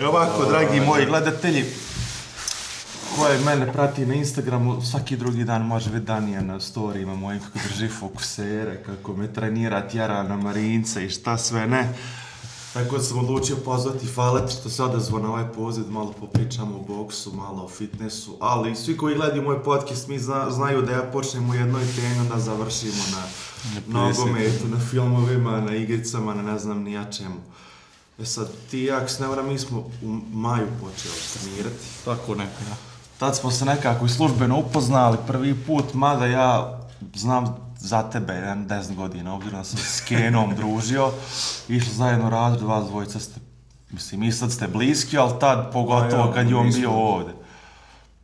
E ovako, dragi moji gledatelji, koje mene prati na Instagramu, svaki drugi dan može vidjeti Danija na storijima mojim kako drži fokusere, kako me trenira, tjera na marince i šta sve ne. Tako da sam odlučio pozvati Falet što se odazvo na ovaj poziv, malo popričamo o boksu, malo o fitnessu, ali svi koji gledaju moj podcast mi zna, znaju da ja počnem u jednoj temi, onda završimo na nogometu, na filmovima, na igricama, na ne znam ni ja čemu. E sad, ti i ako se ne varam, mi smo u maju počeli trenirati. Tako neka, ja. Tad smo se nekako i službeno upoznali prvi put, mada ja znam za tebe, jedan 10 godina, obzirom da sam s Kenom družio, išli zajedno razred, vas dvojica ste, mislim, i sad ste bliski, ali tad pogotovo ja, kad je on bio smo- ovde.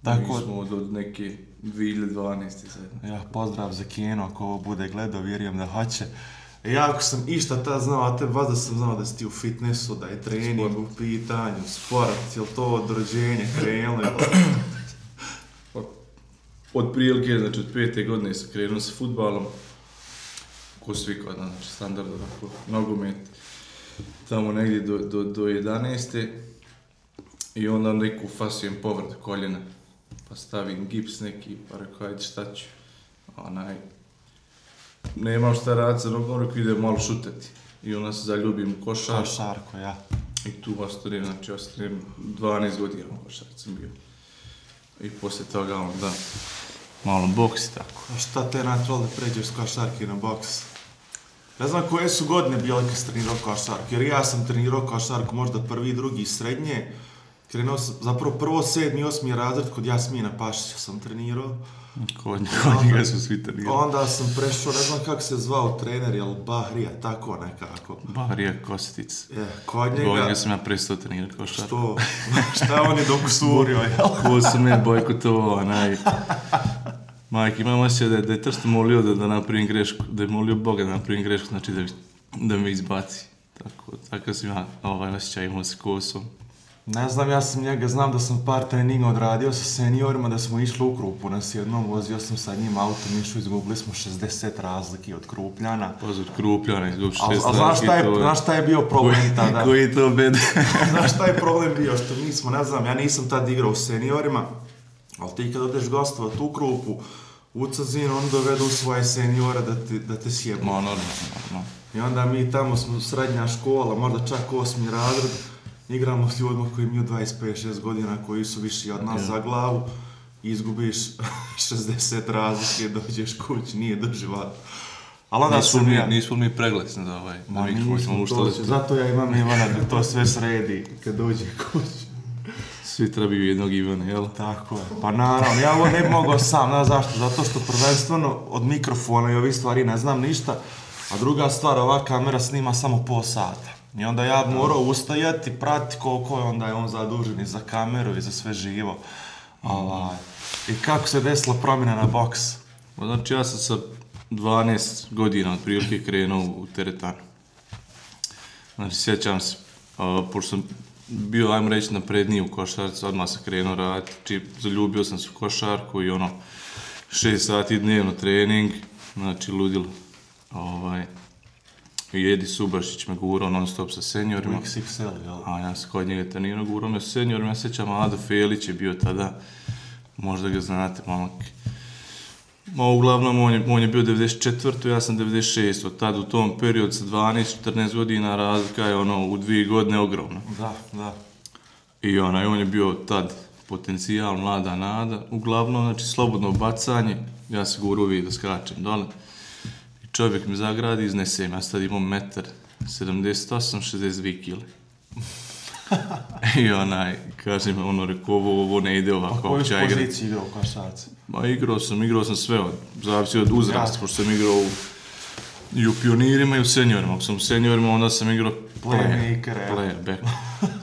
Tako... Mi smo od, neke 2012. sad. ja, pozdrav za Keno, ako ovo bude gledao, vjerujem da hoće. E, ja ako sam išta tad znao, a te vas da sam znao da si ti u fitnessu, da je trening Sport. u pitanju, sport, je li to od rođenja krenulo? jel? Od, od prilike, znači od pete godine sam krenuo sa futbalom. Ko svi kod nas, znači standardno, tako, nogomet. Tamo negdje do, do, do 11. I onda neku fasujem povrat koljena. Pa stavim gips neki, pa rekao, ajde šta ću. Onaj, nemam šta raditi sa nogom, rekao idem malo šutati. I onda se zaljubim u košar. Košarko, ja. I tu ostanem, znači ostanem 12 godina u košarci sam bio. I poslije toga onda malo boks i tako. A šta te natralo da pređeš s košarke na boks? Ne znam koje su godine bile kad si trenirao košarku, jer ja sam trenirao košarku možda prvi, drugi, srednje. Krenuo sam, zapravo prvo sedmi, osmi razred kod Jasmina Pašića sam trenirao. Kod, njega su svi trenirali. Onda sam prešao, ne znam kako se zvao trener, jel Bahrija, tako nekako. Barija Kostic. Je, kod Kod njega, njega sam ja prestao trenirati košarku. što, šta on je dok usurio, jel? Ko sam me bojkotovao, onaj... Majke, imam osjećaj da, je- da je Trsto molio da, da napravim grešku, da je molio Boga da napravim grešku, znači da, da me izbaci. Tako, tako sam ja ovaj osjećaj imao sa kosom. Ne znam, ja sam njega, znam da sam par treninga odradio sa seniorima, da smo išli u Krupu nas jednom, vozio sam sa njim autom, išao, izgubili smo 60 razlike od Krupljana. Pozor, krupljana, izgub A, šest a znaš šta je, to znaš šta je bio problem tada? Koji to bed? Znaš šta je problem bio? Što mi smo, ne znam, ja nisam tad igrao u seniorima, ali ti kad odeš gostovat u Krupu, u Cazin, oni dovedu svoje seniore da te, da te sjebu. Ma, normalno, normalno. I onda mi tamo smo srednja škola, možda čak osmi razred, igramo s ljudima koji imaju 25-6 godina, koji su viši od nas Ja. za glavu, izgubiš 60 razlike, dođeš kući, nije doživat. Ali onda Nismo sam mi, ja... nismo mi preglasni da ovaj, da Ma mikrofon nismo, smo to uštali. će, zato ja imam Ivana da to sve sredi kad dođe kući. Svi trebaju jednog Ivana, jel? Tako je. Pa naravno, ja ovo ne bi mogao sam, znaš zašto? Zato što prvenstveno od mikrofona i ovih stvari ne znam ništa, a druga stvar, ova kamera snima samo pol sata. I onda ja morao ustajati, prati koliko je onda je on zadužen i za kameru i za sve živo. Ovaj. I kako se desila promjena na boks? Znači ja sam sa 12 godina otprilike krenuo u teretanu. Znači sjećam se, a, pošto sam bio, ajmo reći, napredniji u košarci, odmah sam krenuo raditi, či zaljubio sam se u košarku i ono, 6 sati dnevno trening, znači ludilo. Ovaj, i Edi Subašić me gurao non stop sa seniorima. XXL, jel? A ja sam kod njega trenirao, gurao me seniorima, ja se sjećam, Ado Felić je bio tada, možda ga znate, momak. Ma uglavnom, on je, on je bio 94. ja sam 96. Od tad u tom periodu sa 12-14 godina razlika je ono u dvije godine ogromna. Da, da. I onaj, on je bio tad potencijal, mlada nada. Uglavnom, znači, slobodno bacanje, ja se guru uvijek da skačem dole. Čovjek mi zagradi, iznesem, ja sad imam metar 78, 62 kile. I onaj, kaže mi, ono, rekao, ovo, ovo ne ide ovako, Koju ja igrat. poziciju igrao u košarci? Ma igrao sam, igrao sam sve, od, zavisi od uzrasta, Ja. pošto sam igrao u, i u pionirima i u seniorima. Ako sam u seniorima, onda sam igrao Playmaker, evo. play, back.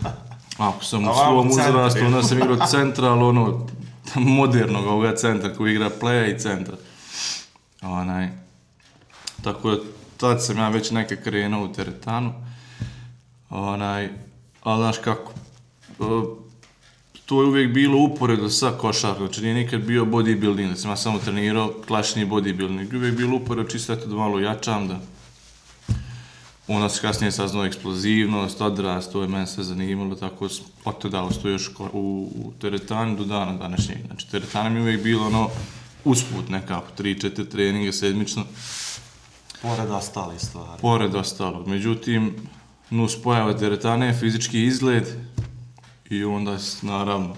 Ako sam u svom uzrastu, onda sam igrao central, ono, modernog ovoga centra koji igra playa i centra. Onaj, tako da, tad sam ja već neka krenuo u teretanu. Onaj, ali znaš kako, e, to je uvijek bilo uporedo sa košarkom, znači nije nikad bio bodybuilding, da sam ja samo trenirao klasični bodybuilding, uvijek bilo uporedo čisto eto da malo jačam, da Onda se kasnije saznao eksplozivnost, odrast, to je mene sve zanimalo, tako s- od tada ostao još u, u teretani do dana današnjeg. Znači, teretana mi uvijek bilo ono, usput nekako, 3-4 treninga sedmično, Pored ostale stvari. pored ostalog. Međutim, nus pojava teretane fizički izgled i onda, naravno,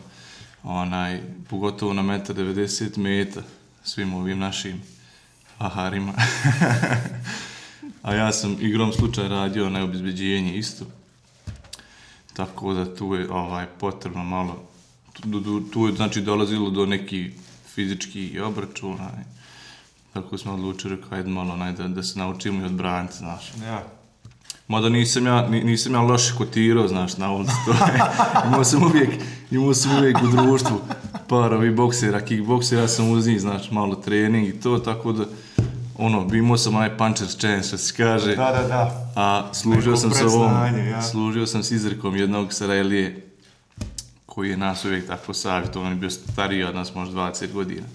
onaj, pogotovo na 1,90 meta, svim ovim našim aharima. A ja sam igrom slučaj radio na obizbeđenje isto. Tako da tu je ovaj, potrebno malo, tu, tu, tu je znači dolazilo do neki fizički obračuna. Tako smo odlučili, rekao, ajde malo onaj, da, da se naučimo i odbraniti, znaš. Ja. Mada nisam ja, ni- nisam ja loše kotirao, znaš, na ulici to je. imao sam uvijek, imao sam uvijek u društvu par ovih boksera, kickboksera, ja sam uz njih, znaš, malo trening i to, tako da, ono, imao sam onaj puncher's chance, što se kaže, Da, da, da. a služio Neko sam se ovom, ja. služio sam s izrekom jednog Sarajlije, koji je nas uvijek tako savjetovao, on je bio stariji od nas, možda 20 godina.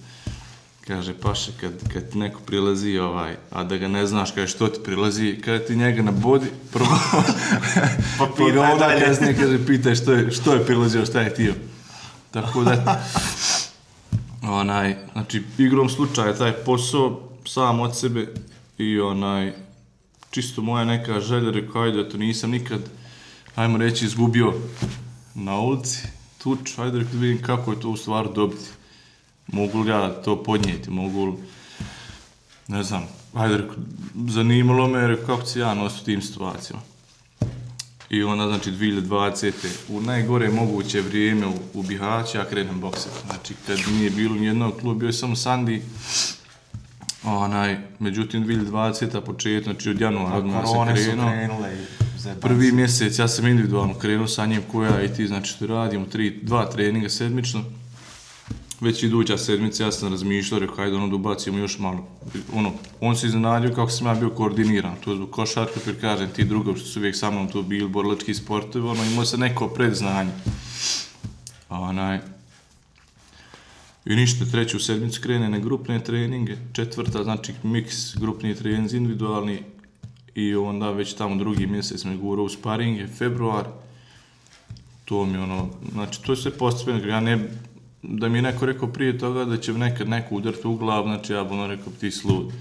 Kaže, paše, kad, kad ti neko prilazi, ovaj, a da ga ne znaš kaže što ti prilazi, kada ti njega na bodi, prvo, Pa pa pitaj ga onda kasnije kaže, pitaj što je, što je prilazio, šta je htio. Tako da, onaj, znači, igrom slučaja, taj posao sam od sebe i onaj, čisto moja neka želja, rekao, ajde, to nisam nikad, ajmo reći, izgubio na ulici, tuč, ajde, da vidim kako je to u stvari dobiti. Mogu li to podnijeti, mogu li, ne znam, ajde, rekao, zanimalo me, rekao, kako će ja nositi u tim situacijama. I onda, znači, 2020. u najgore moguće vrijeme u, u Bihaću, ja krenem bokser. Znači, kad nije bilo nijednog kluba, bio je samo Sandi, onaj, međutim, 2020. početak, znači, od januara odmah se krenuo. krenule. Prvi mjesec ja sam individualno krenuo sa njim koja i ti, znači što radimo, tri, dva treninga sedmično. Već iduća sedmica ja sam razmišljao, rekao, hajde ono da ubacimo još malo. Ono, on se iznenadio kako sam ja bio koordiniran. To je zbog košarka, jer kažem, ti drugo što su uvijek sa mnom tu bili, borlački sportovi, ono, imao se neko predznanje. Onaj, I ništa, treću sedmicu krene na grupne treninge, četvrta, znači miks grupni treninzi, individualni i onda već tamo drugi mjesec me gurao u sparinge, februar, to mi ono, znači to je sve postepeno, ja ne, da mi je neko rekao prije toga da će nekad neko udariti u glavu, znači ja bi ono rekao ti si lud.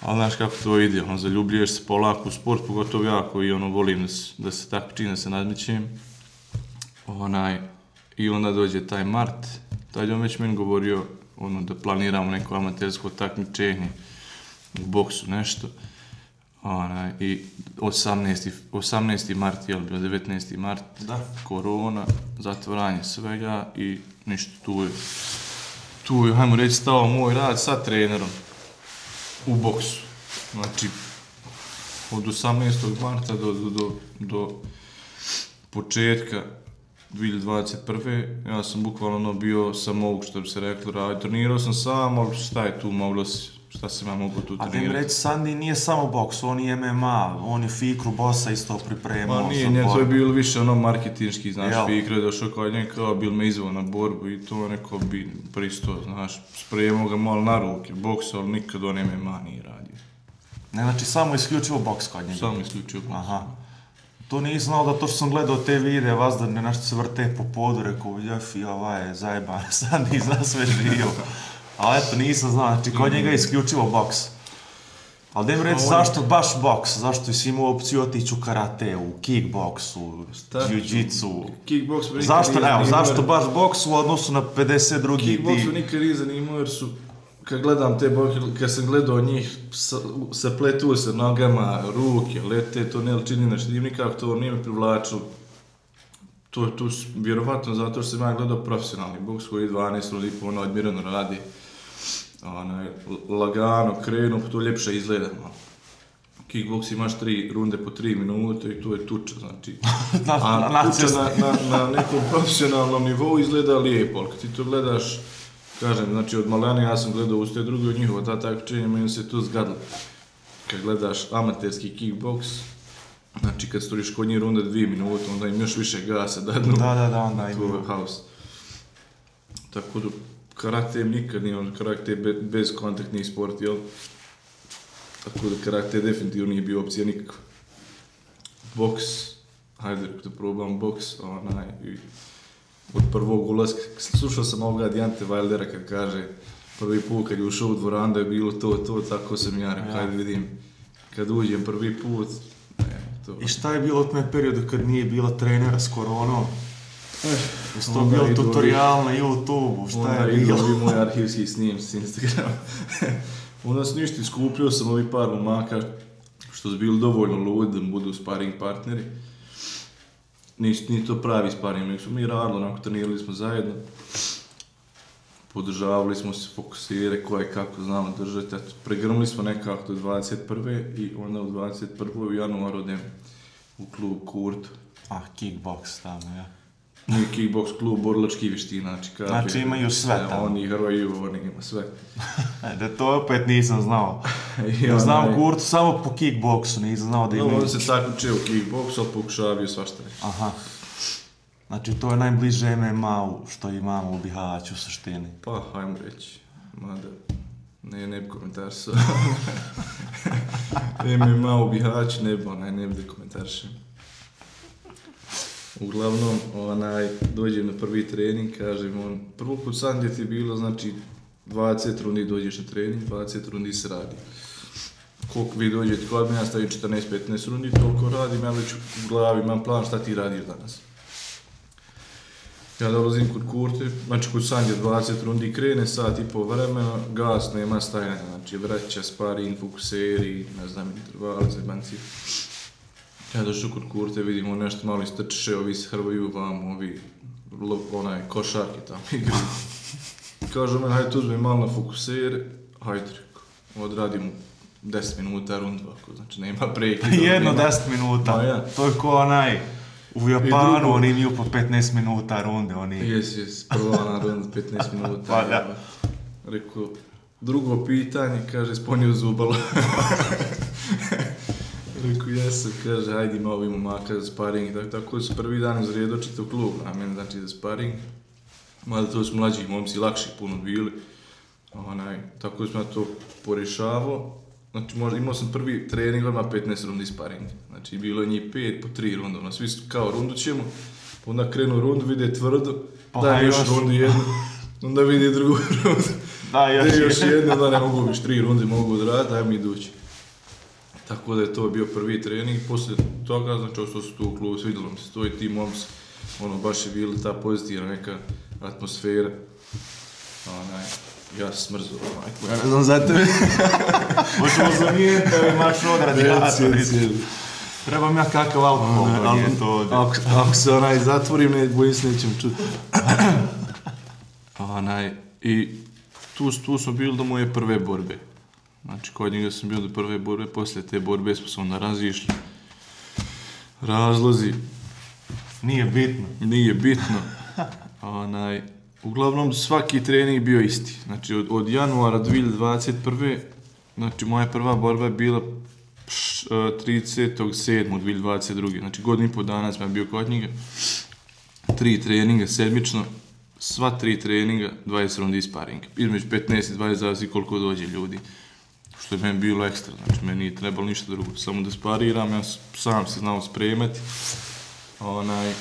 Ali znaš kako to ide, ono, zaljubljuješ se polako u sport, pogotovo ja koji ono, volim da se, da se tako čini, da se nadmićem. Onaj, I onda dođe taj mart, tad je on već meni govorio ono, da planiramo neko amatersko takmičenje u boksu, nešto. Onaj, I 18. 18. mart, jel bio 19. mart, Da. korona, zatvaranje svega i ništa tu je. Tu je, hajmo reći, stao moj rad sa trenerom u boksu. Znači, od 18. marta do, do, do, do početka 2021. ja sam bukvalno ono bio sam ovog što bi se reklo radio. Trenirao sam sam, ali šta je tu moglo se, šta sam ja mogu tu A da im trenirati? reći, Sandi nije samo boks, on je MMA, on je Fikru Bossa isto pripremao. Ma nije, nije, to je bilo više ono marketinški, znaš, Jel? Fikre je došao kao njen, kao bil me izvao na borbu i to neko bi pristo, znaš, spremao ga malo na ruke, boks, ali nikad on MMA nije radio. Ne, znači samo isključivo boks kod njega. Samo isključio boks. Aha. To nisam znao da to što sam gledao te videe, vas da ne nešto se vrte po podu, rekao, jefi, ovaj je zajeban, Sandi zna sve živo. Ali eto, nisam znao, znači kod njega je isključivo boks. Ali da im reći, zašto baš boks? Zašto si imao opciju otići u karate, u kickboksu, jiu-jitsu? Kickboks me nikad Zašto, nije evo, zanimao, zašto baš boks u odnosu na 50 drugih Kickboks me ti? nikad nije zanimao jer su, kad gledam te boke, kad sam gledao njih, sa, se pletu se nogama, ruke, lete, to ne čini nešto, nije nikako to nije me privlačilo. To je tu, vjerovatno zato što sam ja gledao profesionalni boks koji je 12 ljudi ono odmirano radi. Onaj, lagano krenu, pa to ljepše izgleda. No. Kickboks imaš tri runde po tri minute i to je tuča, znači. Na- A na- na tuča na, na, na nekom profesionalnom nivou izgleda lijepo, ali kad ti to gledaš, kažem, znači od malene ja sam gledao uz te druge od njihova ta takmičenja, meni se to zgadilo. Kad gledaš amaterski kickboks, znači kad storiš kod njih runda dvije minute, onda im još više gasa dadnu. Da, da, da, onda To je haos. Tako da, karate nikad nije, on karate be, bez kontaktnih sport, jel? Tako da karate definitivno nije bio opcija nikakva. boks, hajde da probam boks, onaj, i od prvog ulaska, slušao sam ovoga Dijante Wildera kad kaže, prvi put kad je ušao u dvoran da je bilo to, to, tako sam ja rekao, Ja. hajde vidim, kad uđem prvi put, ne, to... I šta je bilo u tom periodu kad nije bilo trenera s koronom? Jesu to onda bilo idu tutorial na YouTube-u, šta Onda je bilo? ovi moji arhivski snim s Instagrama. Onda sam ništa iskupio sam ovi par momaka što su bili dovoljno ludi da budu sparing partneri. Nis, nije to pravi sparing, nego smo mi radili, onako trenirali smo zajedno. Podržavali smo se, fokusire, ko je kako znamo držati. Eto, pregrmili smo nekako do 21. i onda u 21. u januaru odem u klub Kurt. Ah, kickbox tamo, ja. Nije kickbox klub, borilački vještina, znači. Znači imaju sve tamo. Oni heroji, oni ima sve. E, da to opet nisam znao. Ja znam onaj- kurtu samo po kickboksu, nisam znao da No, imaju... on se takmiče u kickboksu, ali pokušavaju svašta reći. Aha. Znači to je najbliže MMA-u što imamo u Bihaću u suštini. Pa, hajmo reći. Mada, ne, ne bi komentarsa. MMA u Bihać, ne bi, onaj, ne bi da komentaršem. Uglavnom, onaj, dođem na prvi trening, kažem on, prvo put sam gdje ti je bilo, znači, 20 rundi dođeš na trening, 20 rundi se radi. Koliko vi dođete kod mene, ja stavim 14-15 rundi, toliko radim, ja već u glavi imam plan šta ti radiš danas. Ja dolazim kod Kurte, znači kod Sandje 20 rundi krene, sat i pol vremena, gas nema stajanja, znači vraća, sparing, fokuseri, ne znam, intervali, zebanci. Ja došao kod Kurte, vidimo nešto malo istrče, ovi se hrvaju vam, ovi, onaj, košarki tamo igraju. Kaže meni, hajde tu uzmem malo na fokusere, hajde, rekao, odradimo 10 minuta rundu, ako, znači nema prekida. Jedno nema- 10 minuta. Ma ja. To je ko onaj... U Japanu drugo- oni imaju po 15 minuta runde, oni... Jes, jes, prva ona runda 15 minuta. Pa da. evo. Rekao, drugo pitanje, kaže, sponio zubalo. Rekao, jesam, kaže, hajde ima ovim momaka za sparing. Tako, tako su prvi dan izredo čitav klub, a meni znači za sparing. Mada to su mlađi momci, lakši puno bili. Onaj, tako smo ja to porešavao. Znači, možda imao sam prvi trening, odmah 15 rundi sparing. Znači, bilo je njih 5 po 3 runde. Ono, svi su kao rundu ćemo, onda krenu rundu, vide tvrdo, Pa daj još rundu jednu, onda vidi drugu rundu. Da, još, još jednu, onda ne mogu više tri runde mogu odraditi, daj mi idući. Tako da je to bio prvi trening, poslije toga, znači ostao su tu u klubu, svidjelo mi se to i ti momci, ono, baš je bila ta pozitivna neka atmosfera. Onaj, ja sam smrzao, majko. Ja ne znam za tebe. Možemo zamijeniti, evo imaš odradi radijator. Trebam ja kakav alkohol, to nije to ovdje. Ako, ako se onaj zatvorim, ne, bojim se nećem čuti. onaj, i tu, tu smo bili do moje prve borbe. Znači, kod njega sam bio do prve borbe, poslije te borbe smo se onda razišli. Razlozi, Nije bitno. nije bitno. Onaj, uglavnom, svaki trening bio isti. Znači, od, od januara 2021. Znači, moja prva borba je bila pš, e, 30.7.2022. Znači, godinu i pol dana sam bio kod njega. Tri treninga sedmično. Sva tri treninga, 20 rundi sparing. Između 15 i 20 zavisi koliko dođe ljudi. Što je meni bilo ekstra. Znači, meni nije trebalo ništa drugo. Samo da spariram, ja sam se znao spremati. Onaj,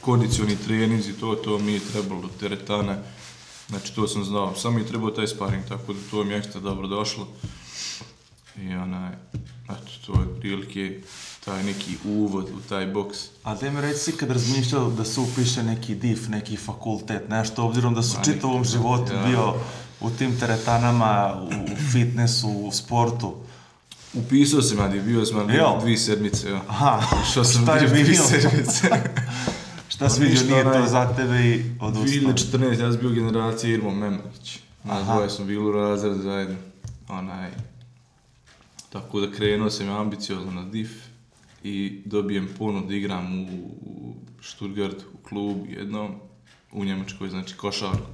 kondicioni treninzi, to, to mi je trebalo do teretane. Znači, to sam znao. Samo mi je trebao taj sparing, tako da to mi je ekstra dobro došlo. I onaj, eto, to je prilike taj neki uvod u taj boks. A da mi reći si kad razmišljao da se upiše neki DIF, neki fakultet, nešto, obzirom da su Ma, čitavom životu ja. bio u tim teretanama, u, fitnessu, u sportu. Upisao sam, ali bio sam ali dvije sedmice, ja. Aha, Što sam šta je bio sedmice. Šta si vidio, nije to za tebe i odustao? 2014, ja sam bio generacija Irmo Memrić. Nas Aha. dvoje smo bili u razredu zajedno. Onaj, tako da krenuo sam ambiciozno na DIF i dobijem ponud da igram u, u Stuttgart u klub jednom u Njemačkoj, znači košarku.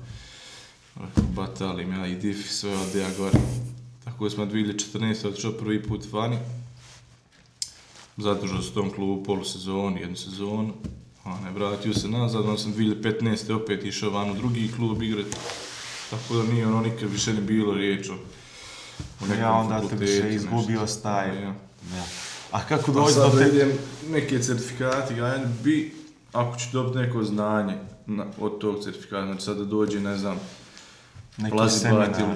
Batalim ja i DIF i sve ode ja gore. Tako smo 2014. otišao prvi put vani. Zadržao se u tom klubu polusezonu, jednu sezonu. A ne, vratio se nazad, onda sam 2015. opet išao van u drugi klub igrati. Tako da nije ono nikad više ne bilo riječ o, o nekom Ja onda te više nešto. izgubio staj. Ja. Ja. A kako Pa doći do sad da te... idem neke certifikati, ja bi, ako ću dobiti neko znanje na, od tog certifikata, znači sad da dođe, ne znam, Neki Plazi seminar. Ili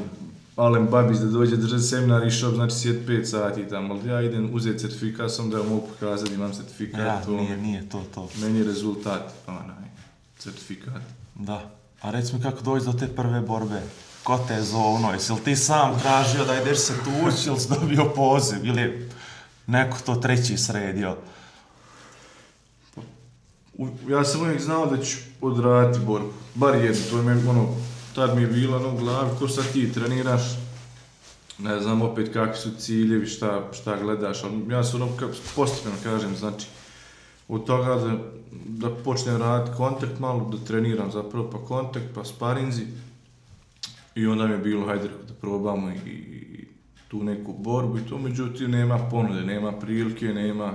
Alen Babić da dođe držati seminar i shop, znači sjed 5 sati tamo, ali ja idem uzeti certifikat, sam da mogu pokazati, imam certifikat, Ja, to nije, nije to to. meni je rezultat, onaj, certifikat. Da. A reci mi kako doći do te prve borbe? Ko te je zovno? Jesi li ti sam tražio da ideš se tući ili si dobio poziv? Ili neko to treći sredio? Ja sam uvijek znao da ću odraditi borbu, bar jednu, to je meni, ono, tad mi je bilo ono u glavi, ko sad ti treniraš, ne znam opet kakvi su ciljevi, šta, šta gledaš, ali ja sam ono, kako postepeno kažem, znači, od toga da, da počnem raditi kontakt malo, da treniram zapravo pa kontakt, pa sparinzi, i onda mi je bilo, hajde da probamo i, i tu neku borbu i to, međutim, nema ponude, nema prilike, nema,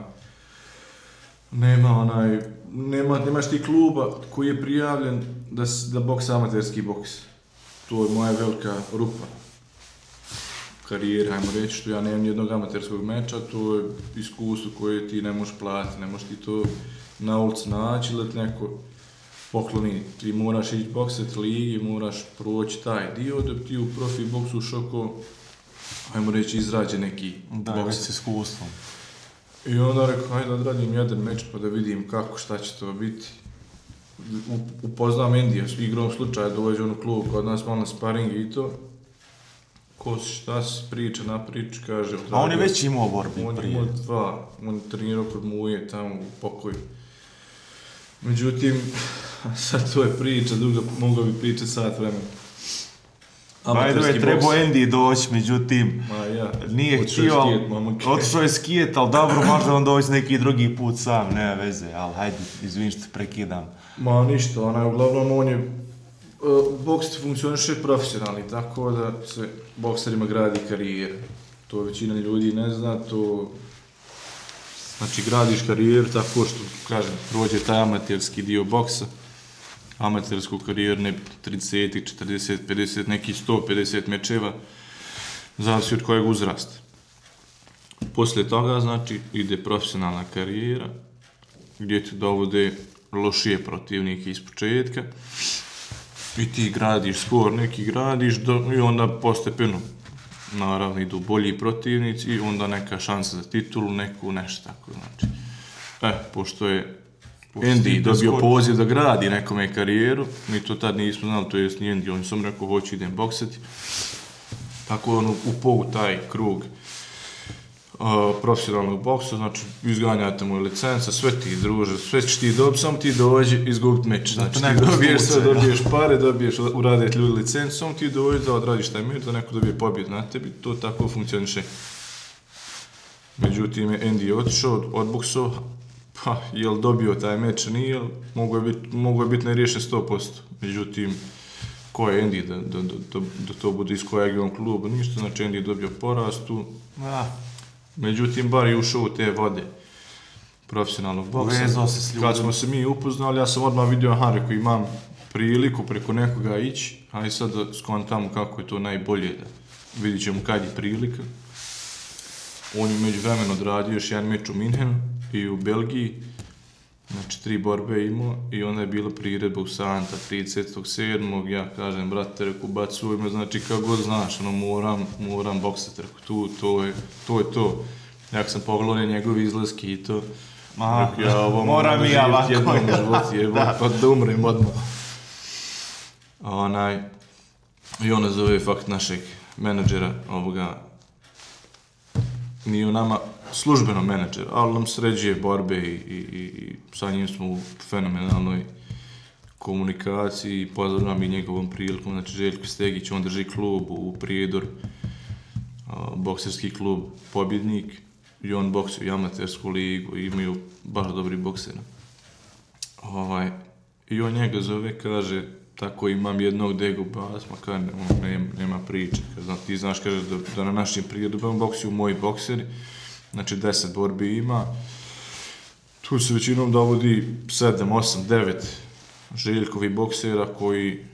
nema onaj, nema, nemaš ti kluba koji je prijavljen da, da boks amaterski boks. To je moja velika rupa karijere, ajmo reći, što ja nemam nijednog amaterskog meča, to je iskustvo koje ti ne možeš platiti, ne možeš ti to na ulici naći ili neko pokloni. Ti moraš ići bokset ligi, moraš proći taj dio da ti u profi boksu ušao ko, ajmo reći, izrađe neki Da, bokser. s iskustvom. I onda rekao, hajde da odradim jedan meč pa da vidim kako, šta će to biti. Upoznam Indija, s igrom slučaja dođe on u klub kod nas malo na sparing i to. Ko si, šta si, priča na priču, kaže... A on je već imao borbi On je prije. imao dva, on je trenirao kod Muje tamo u pokoju. Međutim, sad to je priča, duga, mogao bi pričati sat vremena. By the way, trebao. Andy doći, međutim, Ma ja, nije je htio, otišao je skijet, ali dobro, možda on doći neki drugi put sam, nema veze, ali hajde, izvini što prekidam. Ma ništa, onaj, uglavnom on je, uh, boks ti funkcioniše profesionalni, tako da se bokserima gradi karijera. To većina ljudi ne zna, to... Znači, gradiš karijeru tako što, kažem, prođe taj amaterski dio boksa, amatersku karijeru, ne 30, 40, 50, neki 150 mečeva, zavisi od kojeg uzrasta. Poslije toga, znači, ide profesionalna karijera, gdje ti dovode lošije protivnike iz početka i ti gradiš spor, neki gradiš do, i onda postepeno naravno idu bolji protivnici i onda neka šansa za titulu, neku nešto tako, znači. E, pošto je Andy dobio poziv da gradi nekome karijeru, mi to tad nismo znali, to jest ni Andy, on je sam rekao hoću idem boksati. Tako je on upao u taj krug uh, profesionalnog boksa, znači izganjate mu licenca, sve ti druže, sve ćeš ti dobiti, samo ti dođi izgubiti meč. Da Znači ti neko dobiješ sve, da. dobiješ pare, dobiješ uraditi ljudi licencu, samo ti dođi da odradiš taj meč, da neko dobije pobjed na tebi, to tako funkcioniše. Međutim, je Andy otišao, od- odboksao, pa, jel dobio taj meč, nije, mogo je biti mogo je bit neriješen 100%. Međutim, ko je Andy da, da, da, da, to bude iz kojeg je on kluba, ništa, znači Andy je dobio poraz tu, Da, Međutim, bar je ušao u te vode profesionalnog boksa. Uvezao se s. Kad smo se mi upoznali, ja sam odmah vidio, aha, rekao, imam priliku preko nekoga ići, a i sad da skontamo kako je to najbolje da vidit ćemo kad je prilika. On je među vremenu odradio još jedan meč u Minhenu i u Belgiji, znači tri borbe imao i onda je bila priredba u Santa 37. Ja kažem, brate, reku, bacuj me, znači kako god znaš, ono, moram, moram boksati, reku, tu, to je, to je to. Jak sam pogledao njegove izlaske i to, Ma, reku, ja ovo moram i ja ovako. Jednom u životu, jebo, Da. pa da umrem odmah. A onaj, i ona zove fakt našeg menadžera, ovoga, nije u nama službeno menadžer, ali nam sređuje borbe i, i, i, sa njim smo u fenomenalnoj komunikaciji, pozdravljam i njegovom prilikom, znači Željko Stegić, on drži klub u Prijedor, a, bokserski klub Pobjednik, i on boksuje i amatersku ligu, i imaju baš dobri boksera. Ovaj, I on njega zove, kaže, tako imam jednog degu basma, kaže, nema, nema, priče, kaže, ti znaš, kaže, da, da na našim prijedobama boksuju moji bokseri, znači 10 borbi ima, tu se većinom dovodi 7, 8, 9 željkovi boksera koji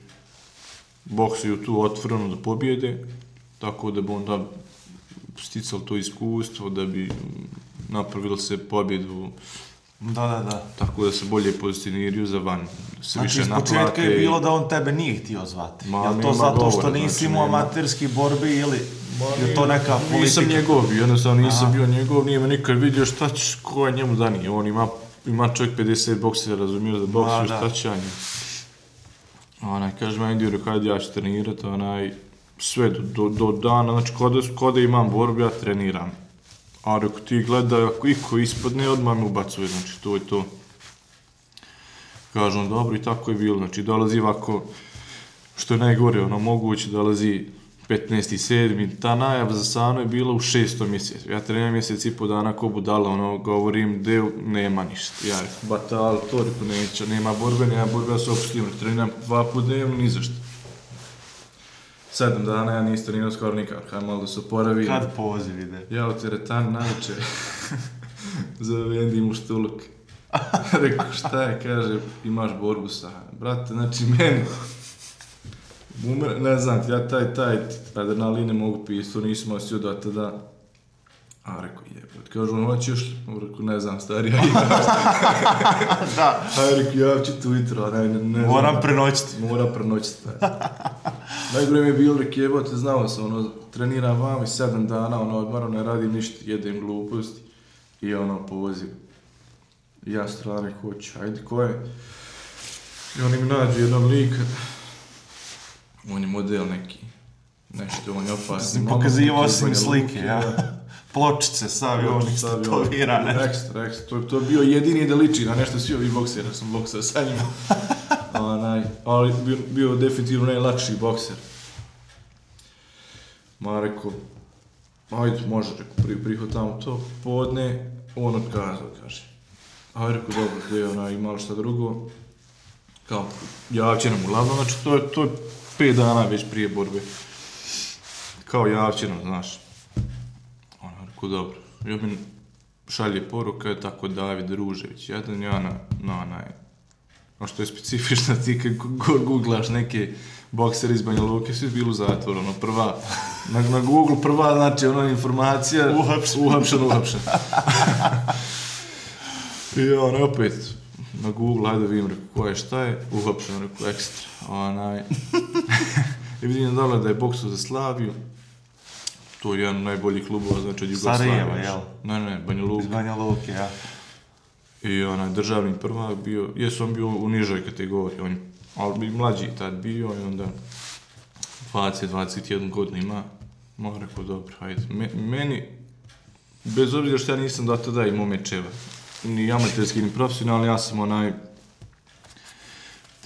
boksuju tu otvoreno da pobjede, tako da bi onda sticali to iskustvo, da bi napravili se pobjedu, Da, da, da. tako da se bolje pozicioniraju za van. Se Znači, više iz početka naplate. je bilo da on tebe nije htio zvati. Ma, je li to zato što govora, nisi znači, imao amaterski borbi ili je to neka politika? Nisam njegov bio, jednostavno nisam Aha. bio njegov, nije me nikad vidio šta će, ko je njemu danije. On ima, ima čovjek 50 boksera, razumiješ Ma, boksuje, da. šta će ja njemu. Onaj, kaže meni dio, rekao, ja ću trenirat, onaj, sve do, do, do dana, znači kod da, kod da imam borbu, ja treniram. A rekao, ti gledaj, ako iko ispadne, odmah me ubacuje, znači to je to. Kažu on, dobro, i tako je bilo, znači dolazi ovako, što je najgore, ono, moguće dolazi 15.7. Ta najava za Sano je bila u šestom mjesecu. Ja treniram mjesec i po dana ko budala, ono, govorim, de, nema ništa. Ja rekao, batal, to rekao, neće, nema borbe, nema borbe, ja se opustim, treniram dva put dnevno, ni za šta. Sedam dana ja nisam trenirao skoro nikako, kaj malo da se oporavi. Kad poziv ide? Ja u teretani naviče, zove Andy mu štuluk. Rekao, šta je, kaže, imaš borbu sa, brate, znači meni, Umer, ne znam, ja taj, taj adrenalin ne mogu pisati, to nisam osjetio da tada. A rekao, jebot, kažu, on hoćeš li? Rekao, ne znam, stari, ja imam. Da. A rekao, ja ću Twitter, a ne, ne, ne znam. Moram prenoćiti. Mora prenoćiti. taj. Najgore mi je bilo, rekao, jebote, znao sam, ono, treniram vam i sedam dana, ono, odmaram, ne radim ništa, jedem gluposti. I ono, poziv. I ja strane, hoću, ajde, ko je? I oni mi nađu jednog lika. On je model neki. Nešto, on je opasni. Si pokazivao si mi slike, ja. Pločice, savi onih Stavio statovirane. Ekstra, ekstra. To, to je bio jedini da liči na nešto svi ovi bokseri, ja sam boksao sa njima. Onaj, ali bio, bio definitivno najlakši bokser. Ma rekao, ajde, može, rekao, pri, prihvatamo to, podne, on otkazao, kaže. Ajde, rekao, dobro, gdje je ona imala šta drugo, kao, javće nam uglavnom, znači to je, to je pet dana već prije borbe. Kao javće nam, znaš. Ono, rekao, dobro. Ja mi šalje poruka, tako David Ružević, jedan ja na, na onaj, a što je specifično, ti kad go- googlaš neke boksere iz Banja Luke, svi bili u zatvoru, ono, prva, na, na Google prva, znači, ona informacija, Uhapšen. uhapšen, uhapšen. I ono, opet, na Google, ajde vidim, rekao, ko je, šta je, uhapšen, rekao, ekstra, onaj, i vidim dole da je boksao za Slaviju, to je jedan od najboljih klubova, znači od Jugoslavije. Sarajeva, jel? Ne, ne, Banja Luka. Iz Banja Luke, ja. I onaj državni prvak bio, jesu on bio u nižoj kategoriji, on ali bi mlađi tad bio i onda 20-21 godina ima. Ma rekao, dobro, hajde. Me, meni, bez obzira što ja nisam do tada imao mečeva, ni amaterski, ni profesionalni, ja sam onaj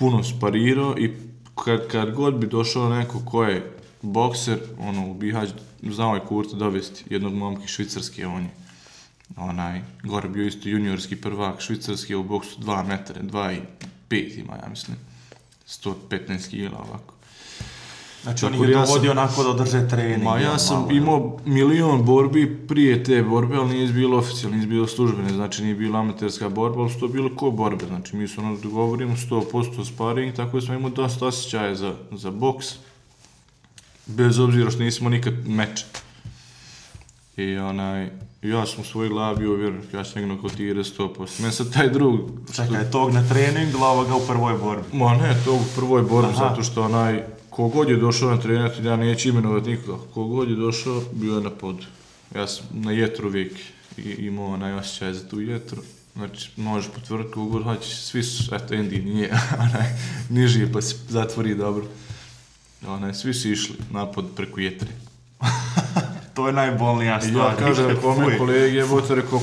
puno sparirao i kad, kad god bi došao neko ko je bokser, ono, u Bihać, znao je Kurta dovesti jednog momka iz Švicarske, on je onaj, gore bio isto juniorski prvak, švicarski, u boksu 2 metara, 2 i 5 ima, ja mislim, 115 kila ovako. Znači, on ih je da ja sam- dovodio onako da održe trening. Ma ja sam malo, imao milion borbi prije te borbe, ali nije bilo oficijalno, nije bilo službene, znači nije bila amaterska borba, ali su to bilo ko borbe, znači mi se ono dogovorimo 100% sparing, tako da smo imali dosta osjećaja za, za boks, bez obzira što nismo nikad meč. I onaj, ja sam u svojoj glavi bio vjerujem, ja ću njega nokotirati 100%. Meni sad taj drug, Čekaj, tog na trening, ili ovoga u prvoj borbi? Ma ne, to u prvoj borbi, Aha. zato što onaj, kogod je došao na trenirati, ja neću imenovati nikoga, kogod je došao, bio je na podu. Ja sam na jetru uvijek imao onaj osjećaj za tu jetru. Znači, možeš potvrditi kogod hoćeš, svi su, eto, Andy nije, onaj, niži pa se zatvori dobro. Onaj, svi su išli napad preko jetre. To je najbolnija stvar. ja kažem, Nikad, kome fuj. kolege, je bote rekao,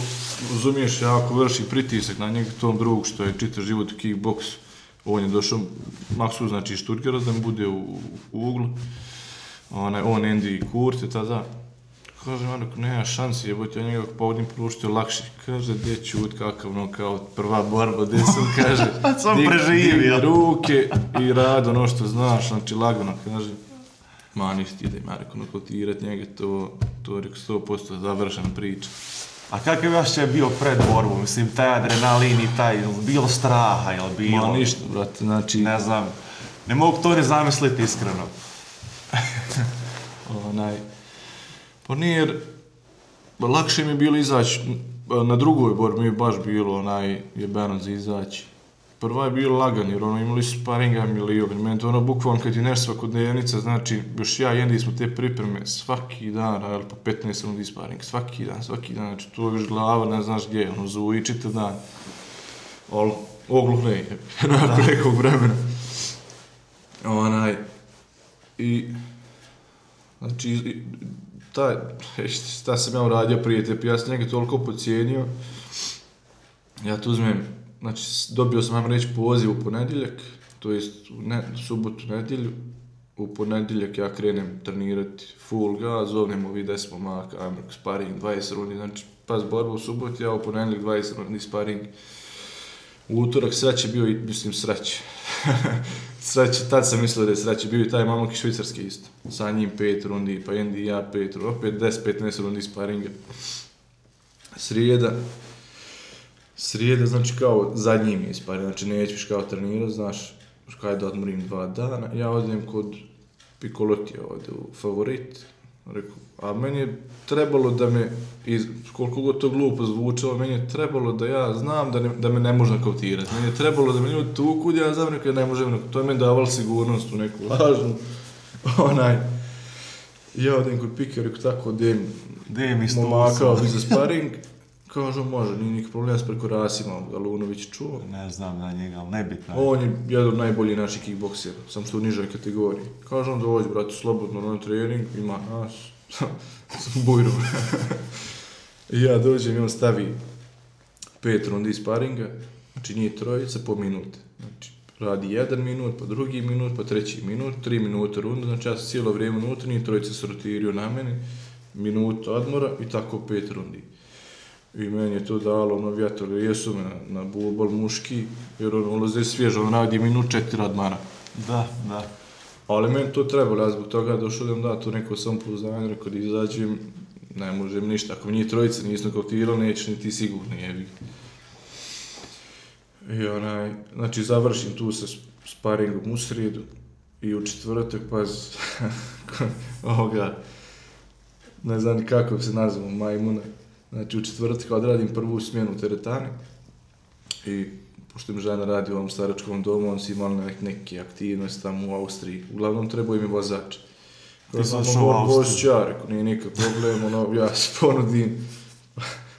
razumiješ, ja ako vrši pritisak na njega, tom drugog što je čitav život u kickboksu, on je došao, Maksu znači iz da mi bude u, u uglu, onaj, on, Andy i Kurt je tada, kaže, rekao, nema šansi, jebote, ja njega povodim pruštio lakše, kaže, gdje čut, kakav, no, kao prva borba, gdje sam, kaže, Sam dig- preživio. digni ruke i rad ono što znaš, znači, lagano, kaže, ma, nisi ti da ima, rekao, nokotirat njega, to, to je, rekao, 100% završena priča. A kakav je osjećaj bio pred borbu? Mislim, taj adrenalin i taj, bilo straha, jel bilo? Ma ništa, brate, znači, Ne znam. Ne mogu to ne zamisliti iskreno. onaj, pa nije, jer lakše mi je bilo izaći Na drugoj borbi mi je baš bilo onaj jebeno za izaći. Prva je bilo lagan, jer ono imali su sparinga milion. Meni to ono bukvalno kad ti nešto svakodnevnica, znači još ja jedni smo te pripreme svaki dan, radili po 15 rundi sparing, svaki dan, svaki dan, znači tu još glava, ne znaš gdje, ono zuji čitav dan. Ali ogluhne je, nakon nekog vremena. Onaj, i, znači, i- taj, šta sam ja uradio prije te, ja sam njega toliko pocijenio, ja tu uzmem, znači dobio sam, ajmo reći, poziv u ponedjeljak, to jest u ne, subotu, nedjelju, u ponedjeljak ja krenem trenirati full gas, zovnem ovi 10 momaka, ajmo sparing, 20 rundi, znači pas borba u subotu, ja u ponedjeljak 20 rundi sparing, u utorak sreće bio i, mislim, sreće. sreće, tad sam mislio da je sreće, bio i taj mamak iz Švicarske isto. Sa njim pet rundi, pa Andy i ja pet rundi, opet 10-15 rundi sparinga. Srijeda, srijeda, znači kao zadnji mi je sparing, znači neću kao trenirati, znaš, kaj da odmorim dva dana. Ja odem kod Pikolotija ovdje u favorit, Rekao, a meni je trebalo da me, iz, koliko god to glupo zvučalo, meni je trebalo da ja znam da, ne, da me ne može nakautirati. Meni je trebalo da me ljudi tuku, da ja znam rekao da ne može. To je meni davalo sigurnost u neku lažnu. Onaj, ja odem kod rekao tako, dem, Gdje mi sto momakao za sparing. Kažu, može, nije nikak problema s preko Rasima, Galunović čuo. Ne znam da njega, ali nebitno. je. On je jedan od najboljih naših kickboksera, sam što u nižoj kategoriji. Kaže on dođi, brate, slobodno na trening, ima nas, sam bujrom. I ja dođem i on stavi pet rundi sparinga, znači nije trojica po minute. Znači, radi jedan minut, pa drugi minut, pa treći minut, tri minute runda, znači ja sam cijelo vrijeme unutra, nije trojica se rotirio na meni, minuta odmora i tako pet rundi. I meni je to dalo ono vjetar, jesu me na, na muški, jer on ulaze svježo, on radi minut četiri odmara. Da, da. Ali meni to trebalo, ja zbog toga došao da im da tu neko samopouzdanje, rekao da izađem, ne možem ništa, ako mi nije trojica, nisam kautirali, neću ni ti sigurno, jebi. I onaj, znači završim tu sa sparingom u srijedu i u četvrtak, paz, ovoga, ne znam ni kako se nazvamo, majmuna. Znači u četvrtak odradim prvu smjenu u teretani i pošto mi žena radi u ovom staračkom domu, on si imali nek, neke aktivnosti tamo u Austriji. Uglavnom trebao im je vozač. Si sam došao u Austriju? voz ja, rekao, nije nikak problem, ono, ja se ponudim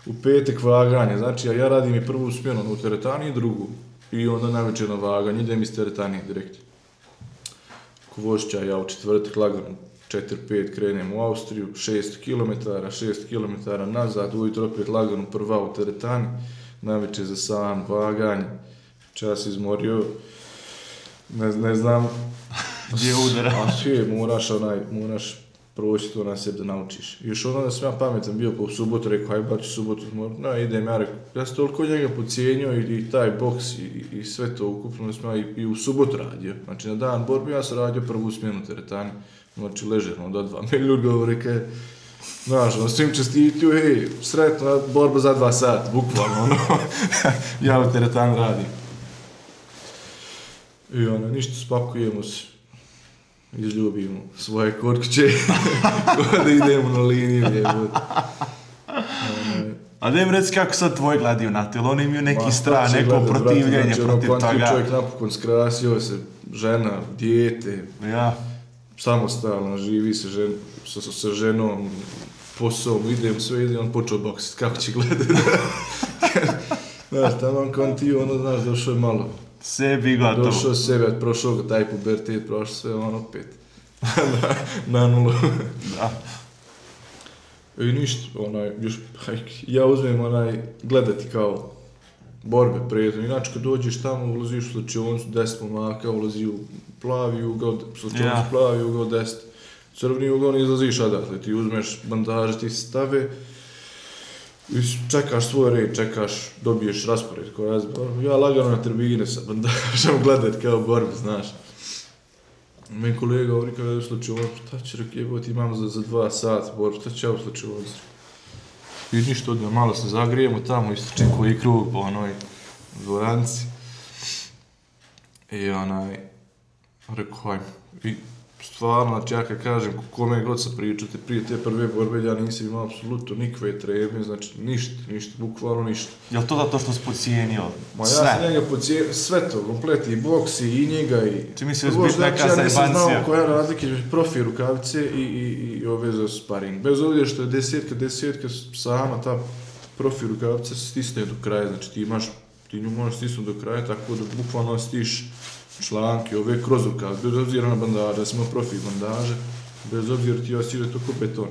u petak vaganje, znači ja, ja radim i prvu smjenu u teretani i drugu. I onda navečer na vaganje, idem iz teretanije direkt. Ko vošća, ja u četvrtak lagano 4-5 krenem u Austriju, 6 km, 6 km nazad, ujutro opet lagano prva u teretani, navečer za san, vaganje, čas izmorio, ne, ne znam, Gdje udara? A sve, moraš onaj, moraš proći to na sebi da naučiš. I još ono da sam ja pametan bio, u subotu rekao, baš u subotu, moram, no, idem, ja rekao, ja sam toliko njega pocijenio i, i taj boks i, i, sve to ukupno, da sam ja i, i u subotu radio. Znači na dan borbe ja sam radio prvu smjenu teretani, znači ležerno do dva. Me ljudi govore, kaj, Znaš, ono, svim čestitio, hej, sretno, borba za dva sata, bukvalno, ono, ja u teretani radim. I ono, ništa, spakujemo se, izljubimo svoje kotkuće, da idemo na liniju, jebote. Ono, A da im reci kako sad tvoj gledaju na telo, oni imaju neki ma, strah, će neko gledat, brate, protivljenje znači, ono, protiv konti toga. čovjek napokon skrasio se, žena, dijete, Ja, samostalno, živi se žen, sa, sa, ženom, posao, idem, sve ide, on počeo boksit, kako će gledat. Znaš, tamo kao ti, ono, znaš, došao je malo. sebi gotovo. Došao sebe, prošao ga taj pubertet, prošao sve, on opet. na, na nulu. Da. I ništa, onaj, još, ja uzmem onaj, gledati kao borbe prijetno. Inače, kad dođeš tamo, ulaziš u slučajonicu, deset momaka, ulazi u plavi ugao, slučajonicu Ja. plavi ugao, deset. Crveni ugao, ne izlaziš odatle, ti uzmeš bandaže, ti stave, i čekaš svoj red, čekaš, dobiješ raspored koja je Ja lagano na tribine sa bandažom gledat kao borbe, znaš. Moj kolega govori kada je u slučaju, šta će rekao, jebote, imam za, za dva sata borbu, šta će ja u slučaju I ništa, odmah malo se zagrijemo tamo, isto koji krug po onoj dvoranci. I onaj, rekao, hajmo. I stvarno, znači ja kad kažem kome god sam pričao, te prije te prve borbe, ja nisam imao apsolutno nikve treme, znači ništa, ništa, bukvalno ništa. Jel to zato što si pocijenio Ma ja sam njega pocijenio, sve to, komplet, i boks, i njega, i... Ti misliš Prvo, biti znači, neka Ja nisam znao koja je razlika između profi rukavice i, i, i ove za sparing. Bez obzira što je desetka, desetka sama ta profi rukavica se stisne do kraja, znači ti imaš, ti nju možeš stisnuti do kraja, tako da bukvalno stiš članke, ove kroz rukavice, bez obzira na bandaže, da si imao profi bandaže, bez obzira ti osjećaš to ko beton.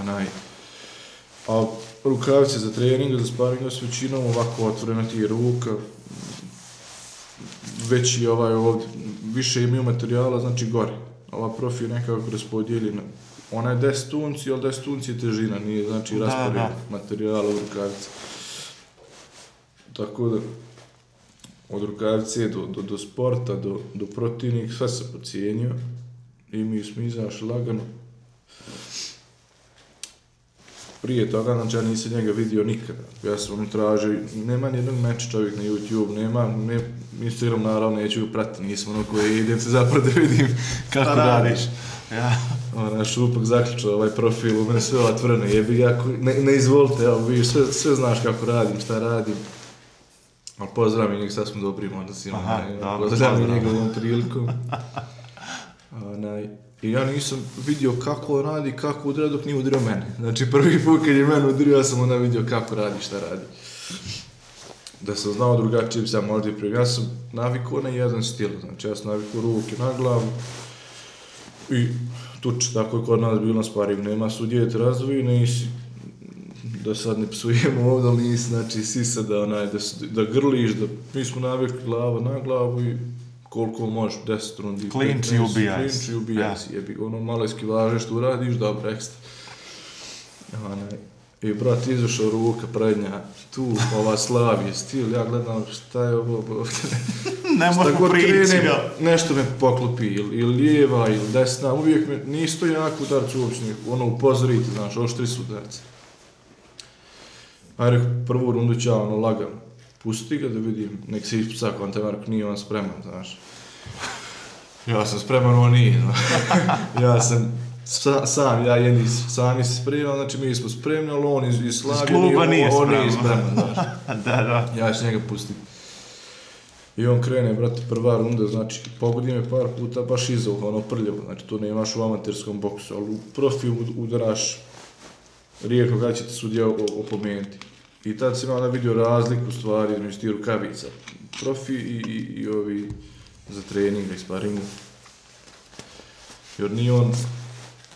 Onaj, a rukavice za trening, za sparing su većinom ovako otvorena ti je ruka, veći ovaj ovdje, više imaju materijala, znači gore. Ova profi je nekako raspodijeli na, ona je 10 unci, ali 10 unci je težina, nije znači Da, raspored da. materijala u rukavici. Tako da, od rukavice do, do, do sporta, do, do protivnik, sve se pocijenio i mi smo izašli lagano. Prije toga, znači ja nisam njega vidio nikada. Ja sam ono tražio, nema nijednog meča čovjek na YouTube, nema, ne, Instagram naravno neću ga pratiti, nisam ono koji idem se zapravo da vidim kako Šta radiš. Ja. Ona šupak zaključao ovaj profil, u mene sve otvoreno, jebi ga, ne, ne izvolite, evo vidiš, sve, sve znaš kako radim, šta radim. Ali pozdravim njega, sad smo dobrim odnosima, Aha, onaj, dobro, pozdravim pozdrav. njega ovom prilikom. Onaj, I ja nisam vidio kako radi, kako udara dok nije udario mene. Znači prvi put kad je mene udario, ja sam onda vidio kako radi, šta radi. Da sam znao drugačije bi sam možda i prije. Ja sam navikao na jedan stil, znači ja sam navikao ruke na glavu, i tuč, tako je kod nas bilo na sparingu, nema sudije te razvoji, nisi, da sad ne psujemo ovdje, ali nisi, znači, sisa da, onaj, da, da grliš, da mi smo navikli glava na glavu i koliko možeš, 10 rundi, Klinč i 15, ubijaj Klinč i ubijaj Ja. se, jebi, ono malo eskivaže što uradiš, dobro, ekstra. Onaj, I brat izašao ruka prednja, tu, ova slavije, stil, ja gledam šta je ovo, ovdje. Ne Šta možemo god prići, krenem, nešto me poklopi, ili, ili lijeva, ili desna, uvijek me, nisto jak udarci uopće, ono upozoriti, znaš, oštri su udarci. Ajde, prvu rundu ću ja, ono, lagano. Pusti ga da vidim, nek se ispuca kontemer, ako nije on spreman, znaš. Ja sam spreman, on nije, znaš. ja sam sa, sam, ja jedni sami se spreman, znači mi smo spremni, ali on iz, iz Slavije, on- nije on nije spreman. znaš. Da, da. Ja ću njega pustiti. I on krene, brate, prva runda, znači, pogodi me par puta baš iza uha, ono prljavo, znači, to nemaš u amaterskom boksu, ali u profi ud- udaraš rijetko kada će te sudija opomenuti. I tad sam onda vidio razliku stvari između tih rukavica, profi i, i, i ovi za trening i sparingu. Jer ni on,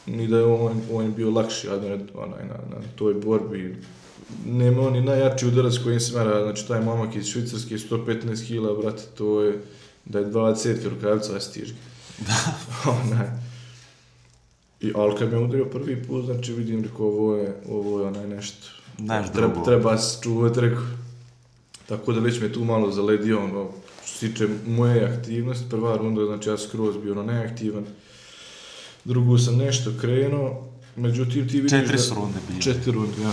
ni da je on, on bio lakši, onaj, na, na toj borbi, nema on ni najjači udarac kojim se mera, znači taj momak iz Švicarske, 115 kila, brate, to je, da je 20 rukavica, a stiž ga. Onaj. I, ali kad me udario prvi put, znači vidim, rekao, ovo je, ovo je onaj nešto. Znaš treba, treba se čuvati, rekao. Tako da već me tu malo zaledio, ono, što se tiče moje aktivnosti, prva runda, znači ja skroz bio ono neaktivan. Drugu sam nešto krenuo, međutim ti vidiš Četiri da... su runde bile. Četiri runde, ja.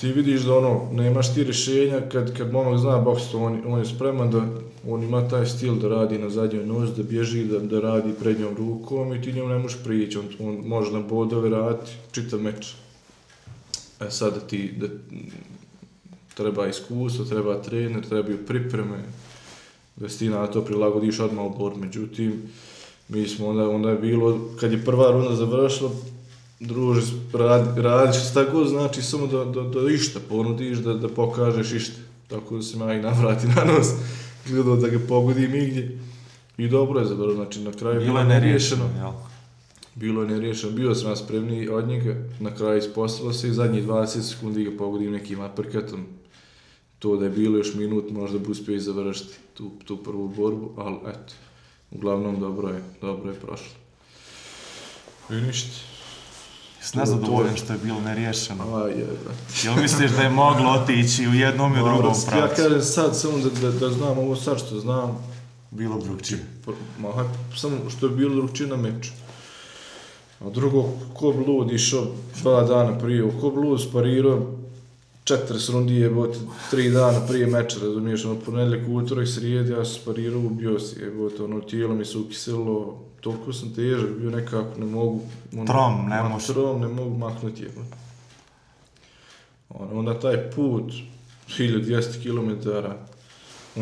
Ti vidiš da ono, nemaš ti rješenja kad, kad momak zna boks, on, on je spreman da on ima taj stil da radi na zadnjoj nozi, da bježi, da, da radi prednjom rukom i ti njemu ne možeš prići, on, on može na bodove raditi čitav meč. E sad da ti, da, treba iskustvo, treba trener, trebaju pripreme, da si ti na to prilagodiš odmah u bor. Međutim, mi smo onda, onda je bilo, kad je prva runda završila, druže, radi, radiš šta god znači, samo da, da, da išta ponudiš, da, da pokažeš išta. Tako da se ja i navrati na nos, gledao da ga pogodim igdje. I dobro je zavrlo, znači na kraju Bilo je neriješeno, jel? Bilo je neriješeno, bio sam ja spremniji od njega, na kraju ispostavilo se i zadnjih 20 sekundi ga pogodim nekim aperkatom. To da je bilo još minut, možda bi uspio i završiti tu, tu prvu borbu, ali eto, uglavnom dobro je, dobro je prošlo. I ništa. Jesi nezadovoljan što je bilo neriješeno? Aj, je, brate. Jel misliš da je moglo otići u jednom i u drugom Ja pravcu? kažem sad, samo da, da, da znam ovo sad što znam, Bilo drugčije. Ma, samo što je bilo drugčije na meču. A drugo, ko bi lud išao dva dana prije, ko bi lud sparirao 40 rundi jebote, tri dana prije meča, razumiješ, ono, ponedjeljak, utorak, srijed, ja sam sparirao, ubio se, jebote, ono, tijelo mi se ukiselo, toliko sam težak, bio nekako, ne mogu, ono, Trom, ne možeš. Trom, ne mogu maknuti, jebote. Ono, onda taj put, 1200 km,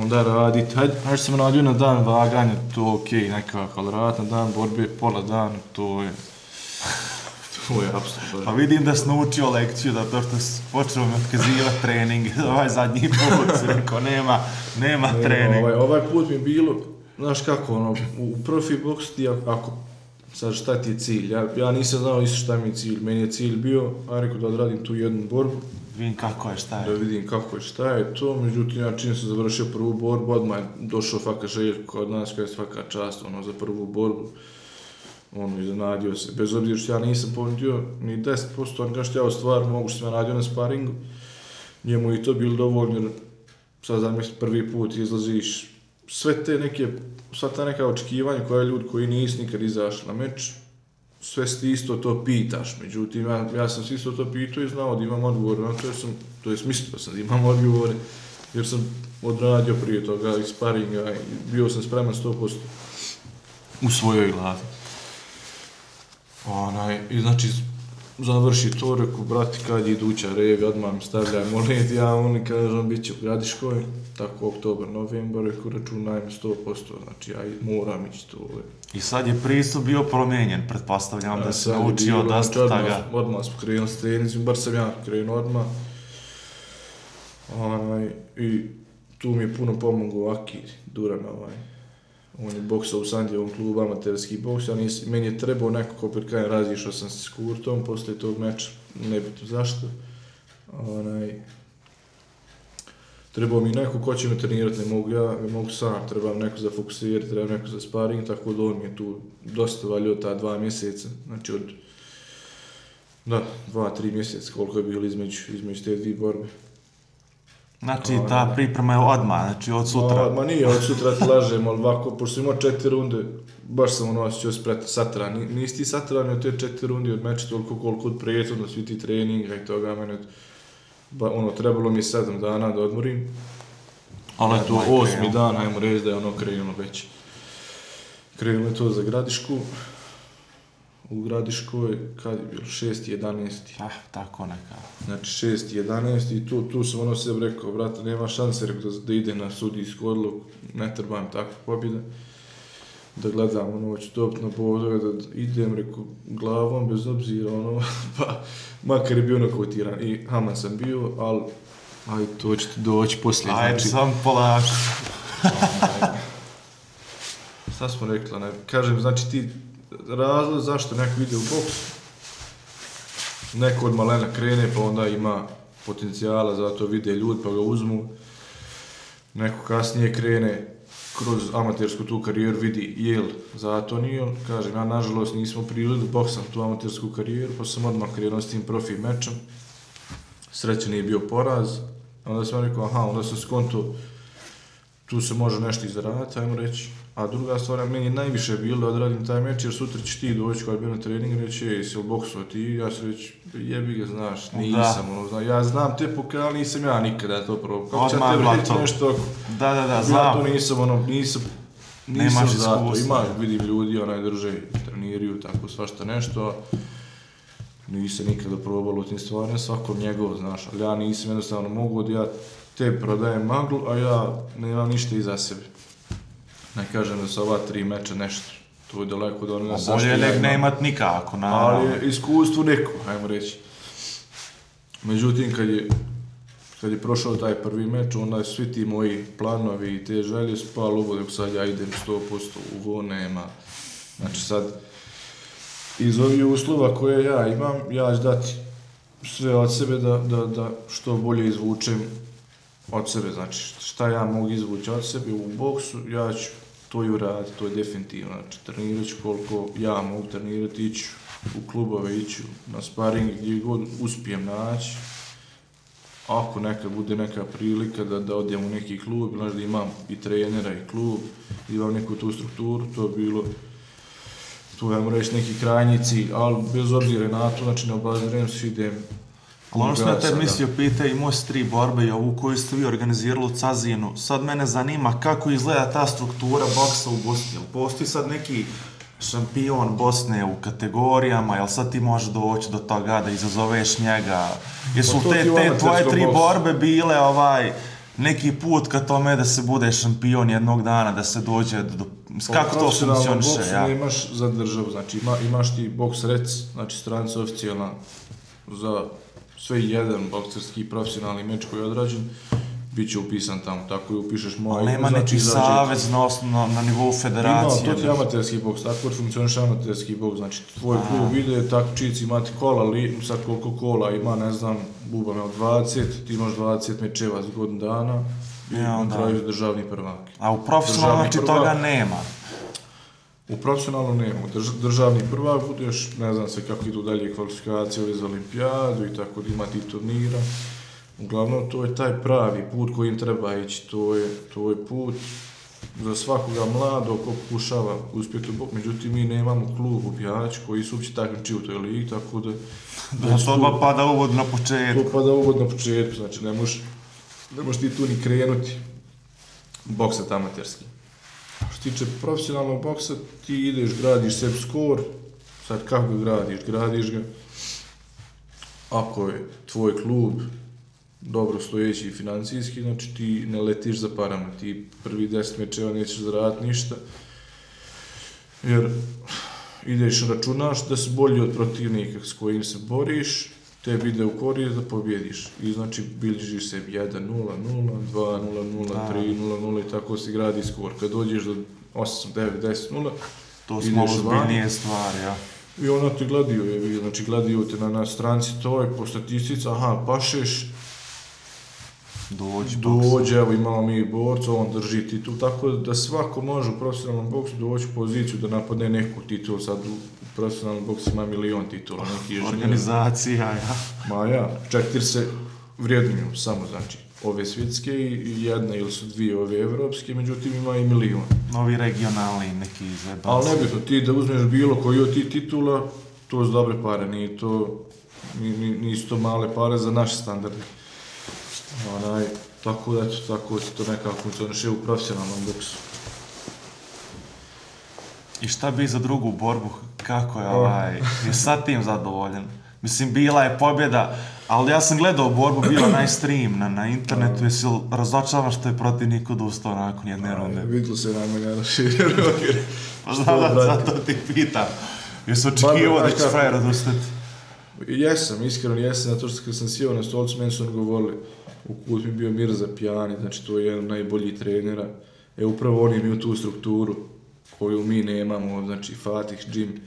onda radit, hajde, hajde sam radio na dan vaganja, to okej, okay, nekako, ali radit na dan borbe, pola dana, to je, to je apsolutno. Pa vidim da si naučio lekciju, da to što počeo mi otkazivati trening, ovaj zadnji put si rekao, nema, nema Ne, trening. Ovaj, ovaj put mi je bilo, znaš kako, ono, u profi boks ti ako, ako sad šta ti je cilj, ja, ja nisam znao isto šta mi je cilj, meni je cilj bio, a rekao da odradim tu jednu borbu, Vidim kako je, šta da je. vidim kako je, šta je to, međutim ja čim sam završio prvu borbu, odmah je došao Faka Željko kod nas, koja je svaka čast, ono, za prvu borbu, ono, iznenadio se, bez obzira što ja nisam ponudio ni 10% onoga što ja u stvar mogu što sam radio na sparingu, njemu i to bilo dovoljno, jer sad zamisli prvi put izlaziš, sve te neke, sva ta neka očekivanja koja ljudi koji nisi nikad izašli na meč, sve si ti isto to pitaš, međutim, ja, ja sam se isto to pitao i znao da imam odgovor na to, jer sam, to je mislio sam da imam odgovore, jer sam odradio prije toga i sparinga i bio sam spreman 100% u svojoj glavi. Onaj, i znači, završi to, reku, brati, kad je iduća rega, odmah mi stavljajmo led, ja oni kažem, bit će u Gradiškoj, tako oktober, novembar, reku, računaj mi 100%, znači ja moram ići to. I sad je pristup bio promijenjen, pretpostavljam da si Sad je naučio bilo, dosta znači, odmah, smo krenuli s trenizima, bar sam ja krenuo odmah. Onaj, I tu mi je puno pomogao Aki Duran, ovaj. On je boksao u Sandijevom klubu, amaterski boks, ja meni je trebao neko ko prikajem, razišao sam se s Kurtom poslije tog meča, nebitno zašto. Onaj, trebao mi neko ko će me trenirati, ne mogu ja, ne mogu sam, treba mi neko za fokusirati, treba neko za sparing, tako da on mi je tu dosta valio ta dva mjeseca, znači od, da, dva, tri mjeseca koliko je bilo između, između te dvije borbe. Znači, ta priprema je odmah, znači od sutra. ma nije, od sutra ti lažem, ali ovako, pošto imao četiri runde, baš sam ono osjećao spret satran. Ni- Nisi ti satran od te četiri runde od meča toliko koliko od prethodno, svi ti treninga i toga, mene, ba, ono, trebalo mi sedam dana da odmorim. Ali to Odmah osmi dan, ajmo reći da je ono krenulo već. Krenulo je to za Gradišku. U Gradiškoj, kad je bilo, 6.11. Ah, tako neka. Znači 6.11 i tu, tu sam ono sebi rekao, brate, nema šanse rekao, da, da ide na sudijsku odluku, ne trebam takvu pobjede. Da gledam, ono, hoću dobiti na bodove, da idem, rekao, glavom, bez obzira, ono, pa, makar je bio nokotiran. I Haman sam bio, ali, aj, to ćete doći poslije, Ajde, znači, sam polako. Šta smo rekli, ne? Kažem, znači ti razlog zašto neko ide u boks, neko od malena krene pa onda ima potencijala, zato vide ljudi pa ga uzmu. Neko kasnije krene kroz amatersku tu karijeru vidi jel zato nije, kažem, ja nažalost nismo prilili da boksam tu amatersku karijeru, pa sam odmah krenuo s tim profi mečom. Srećan je bio poraz, onda sam rekao, aha, onda sam skonto, tu se može nešto izraditi ajmo reći. A druga stvar, meni je najviše bilo da odradim taj meč, jer sutra ćeš ti doći kad bi na trening i reći, ej, si li boksao ti? Ja ću reći, jebi ga, znaš, nisam, ono, znam, ja znam te pokal, ali nisam ja nikada to probao. Kako će ja tebi reći nešto ako... Da, da, da, Ja znam. to nisam, ono, nisam, nisam Nemaš zato. iskustva. Ima, vidim ljudi, onaj, drže, treniraju, tako, svašta nešto, nisam nikada probalo tim stvarima, svakom njegovo, znaš, ali ja nisam jednostavno mogu da ja te prodajem maglu, a ja nemam ništa iza sebe. Ne kažem da su ova tri meča nešto, to je daleko od onoga sa Bolje što je ja nek ne imat nikako, Ali naravno. je iskustvo neko, ajmo reći. Međutim, kad je, kad je prošao taj prvi meč, onda su svi ti moji planovi i te želje spali u dok sad ja idem 100% u vo, nema. Znači sad, iz ovih uslova koje ja imam, ja ću dati sve od sebe da, da, da što bolje izvučem od sebe. Znači, šta ja mogu izvući od sebe u boksu, ja ću to i uradi, to je definitivno. Znači, trenirat ću koliko ja mogu trenirati, ići u klubove, ići na sparing gdje god uspijem naći. Ako neka bude neka prilika da, da odem u neki klub, znaš da imam i trenera i klub, da imam neku tu strukturu, to je bilo tu ja reći neki krajnji cilj, ali bez obzira na to, znači ne obaziram se, idem Ono što ja te mislio, pita i most tri borbe i ovu koju ste vi organizirali u Cazinu. Sad mene zanima kako izgleda ta struktura boksa u Bosni. Jel postoji sad neki šampion Bosne u kategorijama, jel sad ti možeš doći do toga da izazoveš njega? Jesu Pa te, te tvoje tri boksu. borbe bile ovaj neki put ka tome da se bude šampion jednog dana, da se dođe do... Kako to funkcioniše? Ja? nemaš za državu, znači ima, imaš ti boks rec, znači stranica oficijalna za sve jedan bokserski profesionalni meč koji je odrađen, bit će upisan tamo, tako i upišeš moje Ali nema ime, neki savez na, osno, na nivou Ima, federacije. to ti je amaterski boks, tako funkcioniše amaterski boks, znači tvoj klub ide, takmičici imate kola, li, sad koliko kola ima, ne znam, buba me od 20, ti imaš 20 mečeva za godinu dana i Ja, na da. kraju državni prvak. A u profesionalnom znači prvak. toga nema. U profesionalnom nema, drž, državni prvak budeš, ne znam se kako idu dalje kvalifikacije ove za olimpijadu i tako da ima ti turnira. Uglavnom, to je taj pravi put kojim treba ići, to je, to je put za svakoga mladog ko pokušava uspjeti u bok, međutim mi nemamo klub u Pjać koji su uopće takmiči u toj ligi, tako da... Da to odmah pada uvod na početku. To pada uvod na početku, znači ne možeš, ne možeš ti tu ni krenuti boksat amaterski. Što tiče profesionalnog boksa, ti ideš, gradiš sebi skor, sad kako ga gradiš? Gradiš ga ako je tvoj klub dobro stojeći financijski, znači ti ne letiš za parama, ti prvi 10 mečeva nećeš zaraditi ništa, jer ideš, računaš da si bolji od protivnika s kojim se boriš, tebi ide u korist da pobjediš. I znači bilježiš sebi 1-0, 0, 2-0, 0, 3-0, 0 i tako si gradi skor. Kad dođeš do 8, 9, 10, 0, To su malo zbiljnije stvari, ja. I ono te gladio je, znači gladio te na, na stranci toj, po statistici, aha, pašeš, Dođi, dođe, evo imamo mi borca, on drži titul, tako da svako može u profesionalnom boksu doći u poziciju da napadne neku titul, sad u profesionalnom boksu ima milion titula, neki je. Organizacija, ja. Ma ja, četiri se vrijednuju samo, znači, ove svjetske i jedna ili su dvije ove evropske, međutim ima i milion. Novi regionalni neki izvebac. Ali nebitno, ti da uzmeš bilo koji od tih titula, to su dobre pare, nije to, ni, ni, nisu to male pare za naše standarde. Onaj, tako da, eto, tako to nekako funkcioniše u profesionalnom boksu. I šta bi za drugu borbu, kako je ovaj, je sad tim zadovoljan? Mislim, bila je pobjeda, ali ja sam gledao borbu, bila na stream, na, na internetu, jesi li razočaran što je protivnik odustao nakon jedne runde? Vidilo se najmanje na šire roke. Pa znam da, zato ti pitam. Jesi očekivao da će frajer odustati? Jesam, iskreno jesam, zato što kad sam sjeo na stolcu, meni su oni govorili, u kut mi je bio Mirza Pjani, znači to je jedan od najboljih trenera. E, upravo oni imaju tu strukturu koju mi nemamo, znači Fatih, Jim,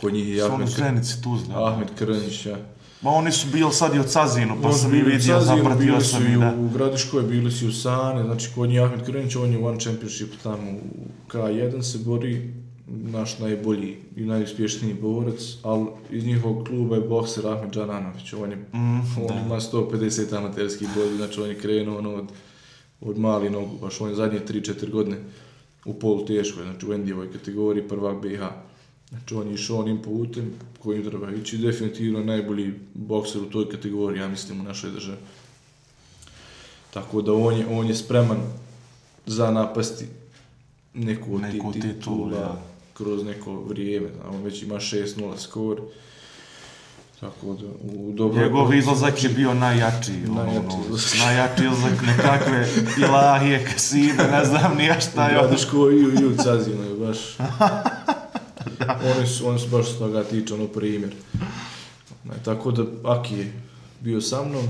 kod njih je Su oni Ahmed, krenici Tuzla. Ahmed Krnjić, ja. Ma oni su bili sad i od Cazinu, pa sam i vidio, zapratio sam i da. u Gradiškoj, bili su i u Sane, znači kod njih Ahmed Krnjić, on je u One Championship tamo u K1 se bori, naš najbolji i najuspješniji borac, ali iz njihovog kluba je bokser Ahmed Džananović, on je Mm, On da. ima 150 amaterskih bodi, znači on je krenuo ono od, od mali nogu, baš on je zadnje 3-4 godine u polu teškoj, znači u Endijevoj kategoriji prvak BiH. Znači on je išao onim putem kojim treba ići, definitivno najbolji bokser u toj kategoriji, ja mislim, u našoj državi. Tako da on je, on je spreman za napasti neku Neku tih titulu, titula ja. kroz neko vrijeme. On već ima 6-0 skor. Tako da, u dobro... Njegov izlazak je bio najjači, ono, Najjači ono, izlazak. najjači izlazak nekakve ilahije, kaside, ne znam ni ja šta je ono. Radiš ko i, u- u Cazinu, je baš. oni, su, oni su baš s toga tiče, ono primjer. Ne, tako da Aki je bio sa mnom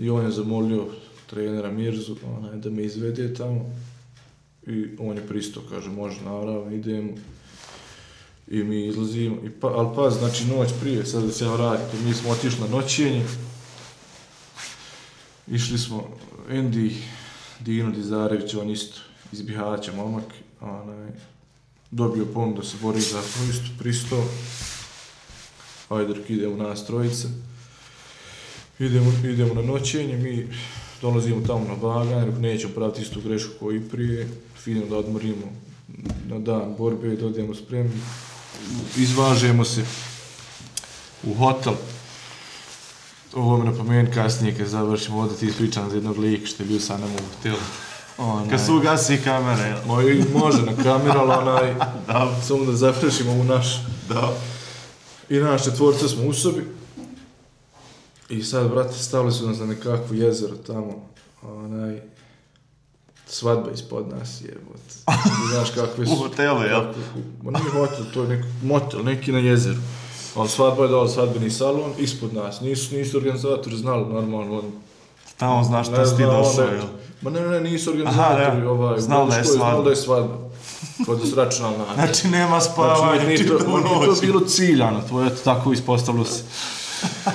i on je zamolio trenera Mirzu onaj, da me izvede tamo. I on je pristo, kaže, može, naravno, idemo. I mi izlazimo, I pa, ali pa, znači noć prije, sad da se ja vratim, mi smo otišli na noćenje, išli smo, Endi, Dino Dizarević, on isto iz Bihaća, momak, onaj, dobio pom da se bori za to isto pristo, ajde dok u nas trojice, idemo, idemo na noćenje, mi dolazimo tamo na bagan, jer nećemo praviti istu grešku koji i prije, fino da odmorimo na dan borbe, da odemo spremni, izvažemo se u hotel, ovo me napomeni kasnije kad završimo ovdje ti ispričam za jednog lika što je bio sa nama u hotelu. Onaj, Kad su ugasi kamere, jel? Moj, može na kameru, ali onaj, Da. samo da završimo ovu našu. Da. I naš četvorca smo u sobi. I sad, brate, stavili su nas na nekakvo jezero tamo. Onaj, svadba ispod nas je, bot. Znaš kakve su... U hotelu, jel? Ma nije hotel, to je neki motel, neki na jezeru. Ali svadba je dole svadbeni salon, ispod nas. Nisu, nisu organizatori znali normalno. On, Tamo znaš šta ne si ti došao, jel? Ma ne, ne, ne, nisu organizatori, Aha, da. ovaj, Znali da je svadba. Znali da je svadba. Kod da na Znači nema Znači, spavanja nije to, nije to bilo ciljano, to je tako ispostavilo se.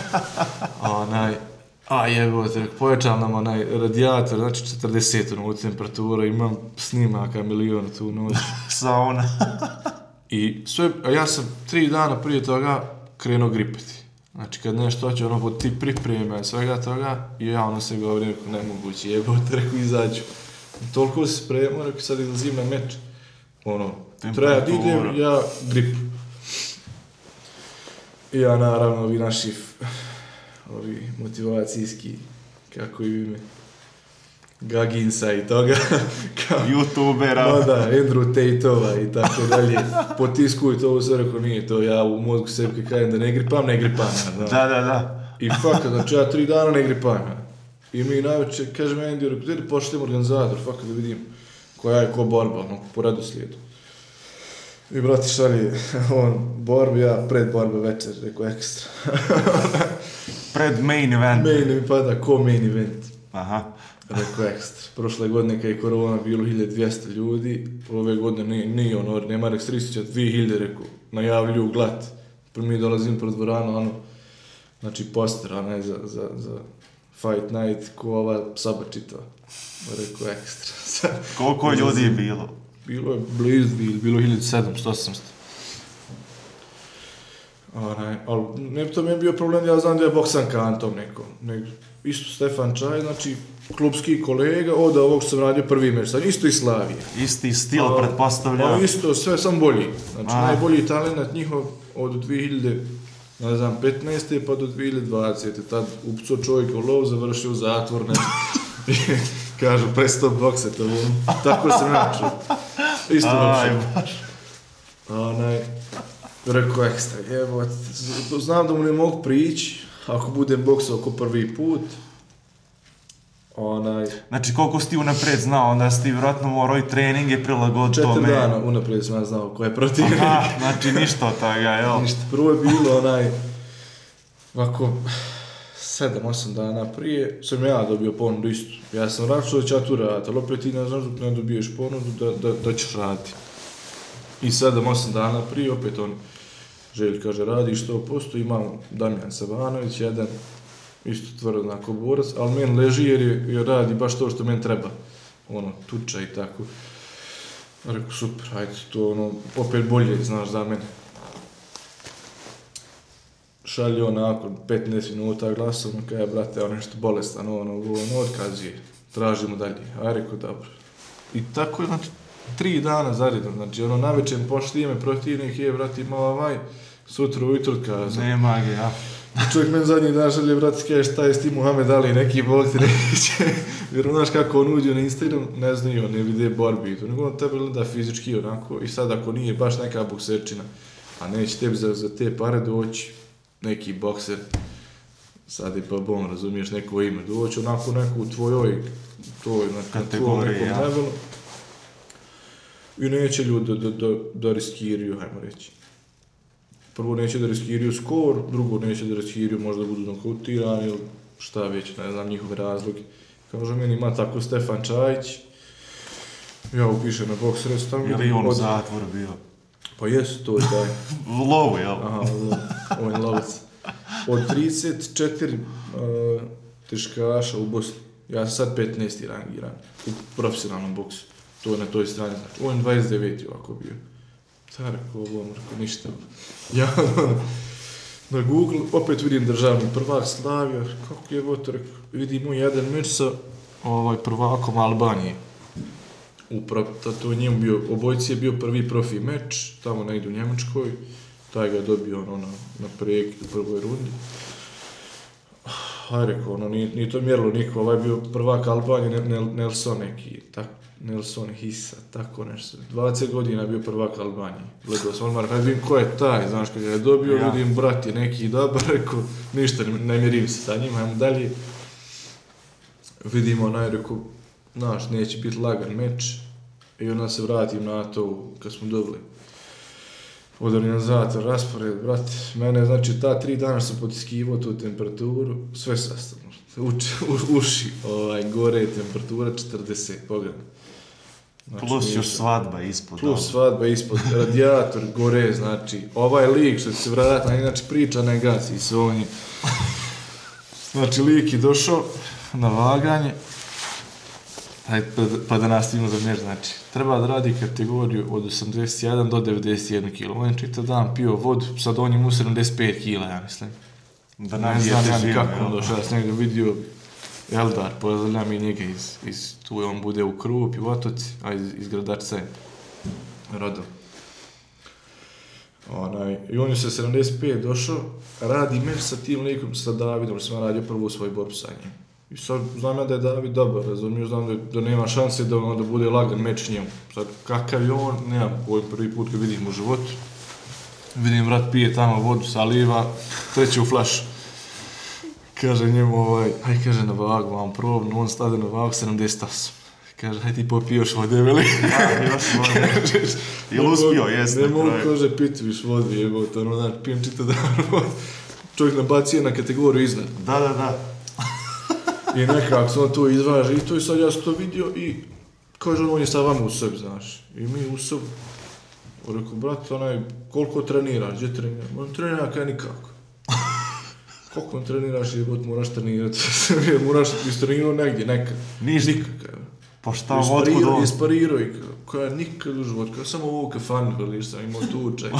Onaj, a jebote, povećao nam onaj radijator, znači 40 ono, temperatura, imam snimaka milion tu noć. Sauna. I sve, a ja sam tri dana prije toga krenuo gripati. Znači kad nešto hoće, ono, pod ti pripreme svega toga, i ja ono se govorim, rekao, nemoguće, jebote, rekao, izađu. Toliko se spremao, rekao, sad izlazim na meč. Ono, treba da idem, ja grip. I ja naravno, ovi naši, ovi motivacijski, kako i ime, Gaginsa i toga, kao, Youtubera. Ma da, Andrew Tate-ova i tako dalje. Potiskuju to, sve nije to, ja u mozgu sebi kad kažem da ne gripam, ne gripam. Da. Da, da, da. I fakat, znači ja tri dana ne gripam. I mi najveće, kaže mi Andy, rekao, gdje pošljemo organizator, fakat da vidim koja je ko borba, ono, po redoslijedu. I brati šalje, on, borba, ja pred borba večer, rekao ekstra. Pred main event. Main mi pada ko main event. Aha. Rekao ekstra. Prošle godine kad je korona bilo 1200 ljudi, ove godine nije, nije ono, nema restrikcija, 2000 rekao, najavljuju glat. Prvo mi dolazim pred dvoranu, ono, znači poster, onaj za, za, za fight night, ko ova saba čitava. Rekao ekstra. Koliko ljudi je bilo? Bilo je blizu, bilo, bilo 1700, 800. Onaj, ali ne to mi je bio problem, ja znam da je boksan kantom neko. Nego, isto Stefan Čaj, znači, klubski kolega, od ovog sam radio prvi meč, sad isto i Slavije. Isti stil, A, pretpostavljam. Pa isto, sve sam bolji. Znači, A. najbolji talent njihov od 2000, ne znam, 15. pa do 2020. Tad upco čovjek u lov, završio zatvor, ne. Kažu, prestao bokset, ovo. Tako sam ja čuo. Isto Aj, baš. Onaj, rekao ekstra, evo, znam da mu ne mogu prići, ako budem boksao oko prvi put. Onaj, Znači, koliko si ti unapred znao, onda si ti vjerojatno morao i treninge prilagoditi četiri tome. dana unaprijed sam ja znao ko je protivnik. Aha, znači ništa od toga, jel? Ništa, prvo je bilo onaj, ovako, sedam, osam dana prije, sam ja dobio ponudu isto. Ja sam računao da ću ja tu raditi, ali opet ti ne znaš dok ne dobiješ ponudu da, da, da ćeš raditi. I sedam, osam dana prije, opet on, Želj kaže, radi što posto, imam Damjan Savanović, jedan isto tvrdo onako borac, ali meni leži jer, je, jer radi baš to što meni treba. Ono, tuča i tako. Rekao, super, ajde, to ono, opet bolje, znaš, za mene šalje on nakon 15 minuta glasom, kaže, brate, on je nešto bolestan, ono, ono, otkazuje, tražimo dalje. A rekao, dobro. I tako je, znači, tri dana zaredom, znači, ono, navečer pošli ime protivnik, je, brate, ima ovaj, sutra ujutro otkazao. Nema ga, ja. Čovjek meni zadnji dan želje, brate, kaže, šta je s tim Muhammed Ali, neki bog ti neće. Jer znaš kako on uđe na Instagram, ne znaju, on ne vide borbi i to, nego on tebe gleda fizički onako, i sad ako nije baš neka bokserčina, a neće tebi za, za te pare doći neki bokser, sad je pa bom, razumiješ, neko ime, doći onako neku u tvojoj, toj, na, Kategoriji, nekom ja. levelu. I neće ljudi da, da, da, riskiraju, hajmo reći. Prvo neće da riskiraju skor, drugo neće da riskiraju možda budu nokautirani ili šta već, ne znam njihove razloge. Kaže, meni ima tako Stefan Čajić, ja upišem na box rest tamo. Je li on u zatvoru bio? Pa jesu, to je taj. U lovu, jel? Aha, ovo, on je lovac. Od 34 uh, teškaša u Bosni, ja sam sad 15. rangiran u profesionalnom boksu. To je na toj strani, znači, on je 29. ovako bio. Sad rekao, ovo, rekao, ništa. Ja, na Google, opet vidim državni prvak Slavija, kako je to rekao, vidim mu jedan meč sa ovaj prvakom Albanije. U pro, to, to je njemu bio, obojci je bio prvi profi meč, tamo negdje u Njemačkoj, taj ga je dobio ono na, na projektu u prvoj rundi. hajde rekao, ono, nije, nije to mjerilo niko, ovaj bio prvak Albanije, Nel- Nel- Nelson neki, tak, Nelson Hisa, tako nešto. 20 godina bio prvak Albanije. Gledao sam odmah, hajde vidim ko je taj, znaš, kad ga je dobio, Ja. vidim, brat je neki dobar, rekao, ništa, ne, mjerim se sa njim, ajmo dalje. Vidimo, onaj, rekao, znaš, neće biti lagan meč, i onda se vratim na to, kad smo dobili od organizatora raspored, brate, mene, znači, ta tri dana sam potiskivao tu temperaturu, sve sastavno. Uči, u, uši, ovaj, gore je temperatura 40, pogledaj. Znači, Plus još svadba ispod. Plus svadba ispod, radijator gore, znači, ovaj lik što se vratiti, znači priča ne gasi i sve on je. Znači, lik je došao na vaganje, Ajde, pa, pa da nastavimo za mjež, znači, treba da radi kategoriju od 81 do 91 kg. On je čitav dan pio vodu, sad on je mu 75 kg, ja mislim. Da Ne nam znam ja žive. kako on došao, ja sam njega vidio Eldar, pozdravljam i njega iz, iz tu on bude u Krupi, u Otoci, a iz, iz Gradačca je rodom. Onaj, I on je sa 75 došao, radi meč sa tim likom, sa Davidom, sam radio prvu svoj borbu sa njim. I sad znam ja da je David dobar, razumiješ, znam da, da nema šanse da, ono, da bude lagan meč njemu. Sad, kakav je on, nemam, ovo je prvi put kad vidim u životu. Vidim, brat pije tamo vodu, saliva, treće u flašu. Kaže njemu, ovaj, aj kaže na vagu, vam probno, on stade na vagu 78. Kaže, aj ti popiješ vode, veli. Ja, još vode. Jel uspio, jest Ne mogu, kaže, piti više vode, jebote, ono, pijem čitav dan vode. Čovjek nabacio na kategoriju iznad. Da, da, da. I nekako se on to izvaže i to i sad ja sam to vidio i kaže on je sa vama u sobi, znaš. I mi u sobi. Rekao, brate, onaj, koliko treniraš, gdje treniraš? On trenira kaj nikako. Koliko on treniraš, jebot, moraš trenirati. moraš istrenirao negdje, nekad. Ništa. Nikad, kaže. Pa šta, otkud Isparirao, on? isparirao i kao, koja nikad u životu, kao samo ovu kafanu, kao liš sam imao tučaj.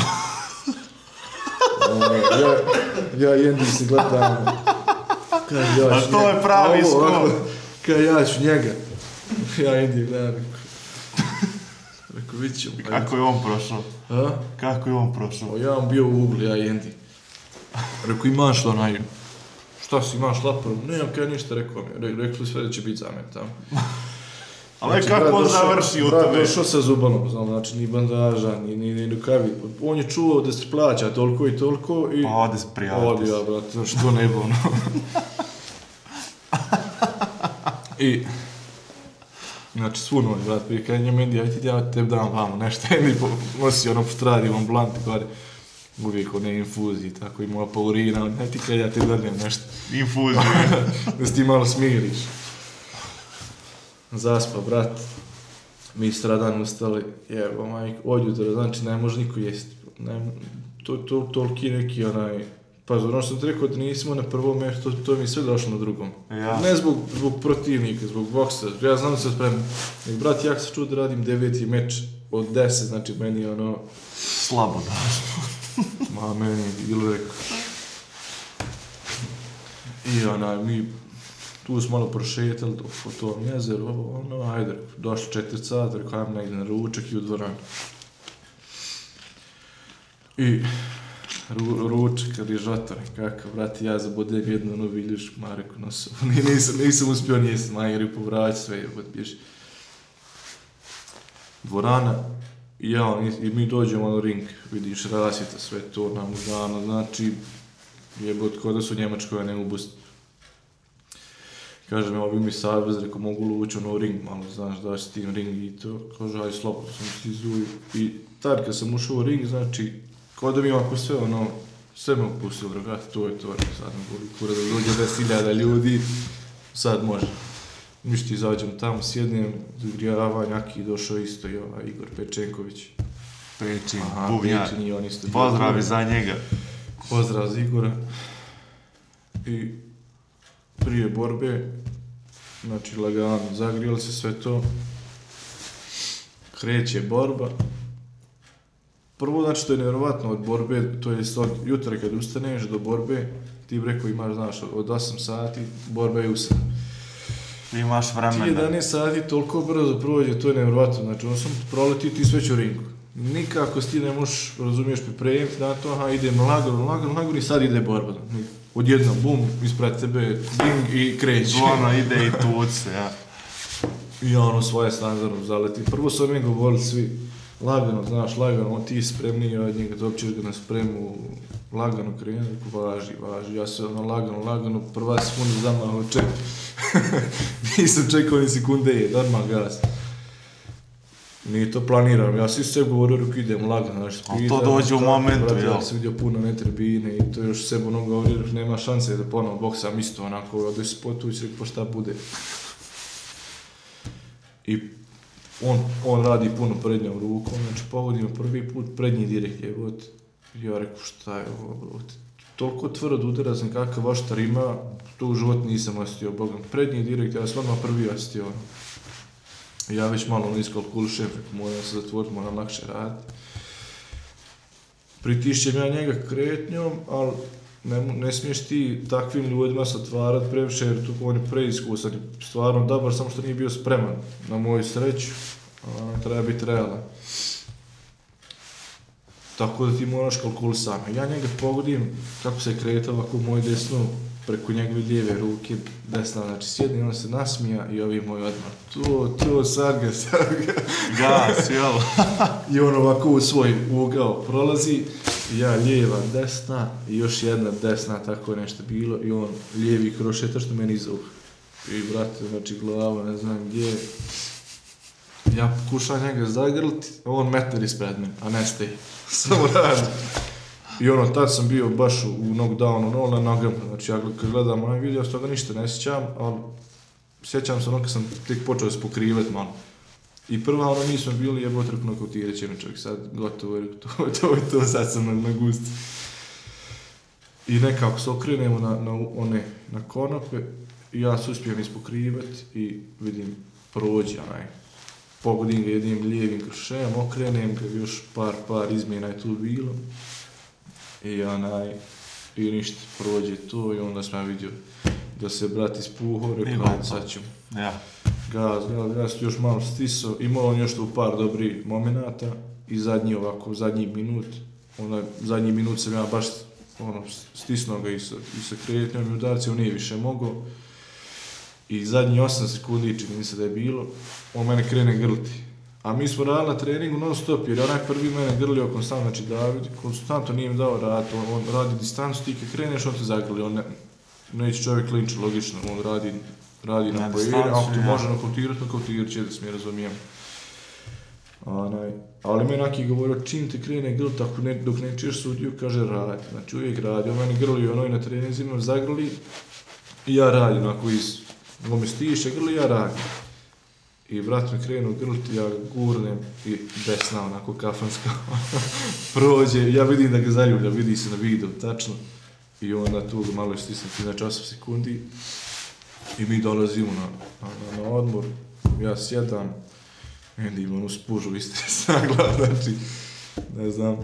Ono, ja, ja jendi se gledam. Kaže, ja A to je njega. pravi Ovo, ovako, skok. Kaže, ja ću njega. Ja jendi gledam, rekao. Rekao, vidit ćemo. Kako je on prošao? A? Kako je on prošao? Ja vam bio u ugli, ja jendi. Rekao, imaš onaj, šta si, imaš lapar? Nemam kaj ništa, rekao mi. Re, rekli sve da će biti za mene tamo. Ali Znači, kako on završi u tome? došao sa zubanom, znam, znači ni bandaža, ni, ni, ni rukavi. On je čuo da se plaća toliko i toliko i... Pa ode se prijaviti. Odi ja, brate, što ne bo, ono. I... Znači, svu noć, brat, prije kada njemu Indi, aj ti ja tebi dam vamo nešto, Indi po, nosi ono po stradi, on blant, gore. Uvijek one infuzije, tako ima paurina, ne ti kada ja tebi danem nešto Infuziju. da se ti malo smiriš. Zaspa, brat. Mi stradan ustali, jebo majko, od jutra, znači ne može niko jesti. Ne, to, to, toliki neki onaj, pa ono što ti rekao da nismo na prvom mjestu, to, to mi sve došlo na drugom. Ja. Ne zbog, zbog protivnika, zbog boksa, ja znam da se spremam. Nek, brat, ja se čuo da radim deveti meč od deset, znači meni ono, Slabo da. Ma meni je bilo rekao. I onaj, mi tu smo malo prošetali do, po tom jezeru, ovo, ono, ajde, došli četiri sata, rekao, ajmo negdje na ručak i u dvoranu. I ru, ručak, rižotor, kako, brati, ja zabodem jednu ono viljuš, Mareku ono, nosu, nisam, nisam uspio njesti, ma jer je povrać sve, jebot, bježi. Dvorana, i ja, i- i mi dođemo na ring, vidiš rasvjeta, sve to nam dano, znači, jebot, kod da su Njemačkoj, ne u Bosni. Kaže mi, ovi mi savez, rekao, mogu li ući ono ring, malo, znaš, da si tim ring i to. Kaže, aj, slobodno sam ti zuju. I tad kad sam ušao u ring, znači, kao da mi ovako sve, ono, sve me opustilo, brate, to je to, rekao, sad ne boli kura da dođe 10.000 ljudi, sad može. Ništa, izađem tamo, sjednem, zagrijavanje, Aki došao isto i ovaj Igor Pečenković. Pečin, Aha, bubnjar. Pečin i on isto. Pozdravi za njega. Pozdrav za Igora. I prije borbe, znači lagano, zagrijali se sve to. Kreće borba. Prvo, znači, to je nevjerovatno od borbe, to je od jutra kad ustaneš do borbe, ti bi rekao imaš, znaš, od 8 sati, borba je u 7. Imaš Ti vremena. 11 sati toliko brzo prođe, to je nevjerovatno. Znači, on sam proleti ti sve ću u ringu. Nikako ti ne možeš, razumiješ, pripremiti na to, aha, idemo lagano, lagano, lagano i sad ide borba. Odjednom, bum, ispred tebe, ding i kreće. Zvono ide i tuce, ja. I ono svoje standardno zaleti. Prvo su mi govorili svi, lagano, znaš, lagano, on ti spremniji od njega, dobćeš ga na spremu, lagano krenu, važi, važi, ja se ono lagano, lagano, prva sekunda zamahao ček. Nisam čekao ni sekunde, je, normal gas. Nije to planiram, ja svi sve govorio, rekao, idem lagano, znaš, Ali to dođe u momentu, jel? Ja sam vidio puno ne tribine i to još sebe ono rekao, nema šanse da ponovo boksam isto, onako, odeš se potući, rekao, pa šta bude. I on, on radi puno prednjom rukom, znači pogodimo prvi put prednji direkt je, god. Ja rekao, šta je ovo, brate? Toliko tvrd udarac kakav vaštar ima, to u život nisam osjetio, bogom. Prednji direkt, ja sam odmah prvi osjetio, ono. Ja već malo ono iskalkulišem, rekao, moram se zatvoriti, moram lakše raditi. Pritišćem ja njega kretnjom, ali ne, ne smiješ ti takvim ljudima se previše, jer tu on je preiskusan stvarno dobar, samo što nije bio spreman na moju sreću. A, treba biti realan. Tako da ti moraš kalkulisati. Ja njega pogodim kako se kreta ovako u moju desnu, preko njegove lijeve ruke, desna, znači sjedni, on se nasmija i ovi moj odmah. To, to, sarga, sarga. Gas, jel? I on ovako u svoj ugao prolazi, ja lijeva, desna i još jedna desna, tako nešto bilo i on lijevi krošeta što meni iza uha. I brate, znači glava, ne znam gdje. Ja pokušam njega zagrliti, on metar ispred mene, a ne steji. Samo radi. I ono, tad sam bio baš u knockdownu, no, na nogama. Znači, ja kad gledam onaj video, s toga ništa ne sjećam, ali sjećam se ono kad sam tek počeo se pokrivat malo. Ono. I prva ono nismo bili jebote rekao nokautirat će me čovjek, sad gotovo je, to, to je to, sad sam na, na gusti. I nekako se okrenemo na, na one, na konope, i ja se uspijem ispokrivat i vidim, prođe onaj, pogodim ga jednim lijevim kršem, okrenem ga, još par, par izmjena je tu bilo. I onaj, i ništa, prođe to i onda sam vidio da se brat ispuho, rekao, ajde, sad ćemo Ja. gaz, gaz, gaz, još malo stisao, imao on još tu par dobrih momenata i zadnji ovako, zadnji minut, onaj, zadnji minut sam ja baš ono, stisnuo ga i sa, i sa kretnjom i udarci, on nije više mogao. I zadnji 8 sekundi, čini mi se da je bilo, on mene krene grliti. A mi smo radili na treningu non stop, jer je onaj prvi mene grlio konstantno, znači David, konstantno nije im dao rad, on, on radi distancu, ti kad kreneš, on te zagrli, on ne, neće čovjek linče, logično, on radi, radi na, Na pojer, distancu, ako ja. može nokautirati, nokautirat će da se mi razumijem. Onaj, ali me neki govorio, čim te krene grl, tako ne, dok ne čuješ sudiju, kaže radi. Znači uvijek radi, on meni grli onoj na treninzima, zagrli, i ja radim, onako iz, on me stiše, grli, ja radim. I brat me krenu grliti, ja gurnem i desna onako kafanska prođe, ja vidim da ga zaljublja, vidi se na videu, tačno. I onda tu ga malo stisnuti, na časom sekundi. I mi dolazimo na, na, na odmor, ja sjedam, vidim onu spužu istresagla, znači, ne znam,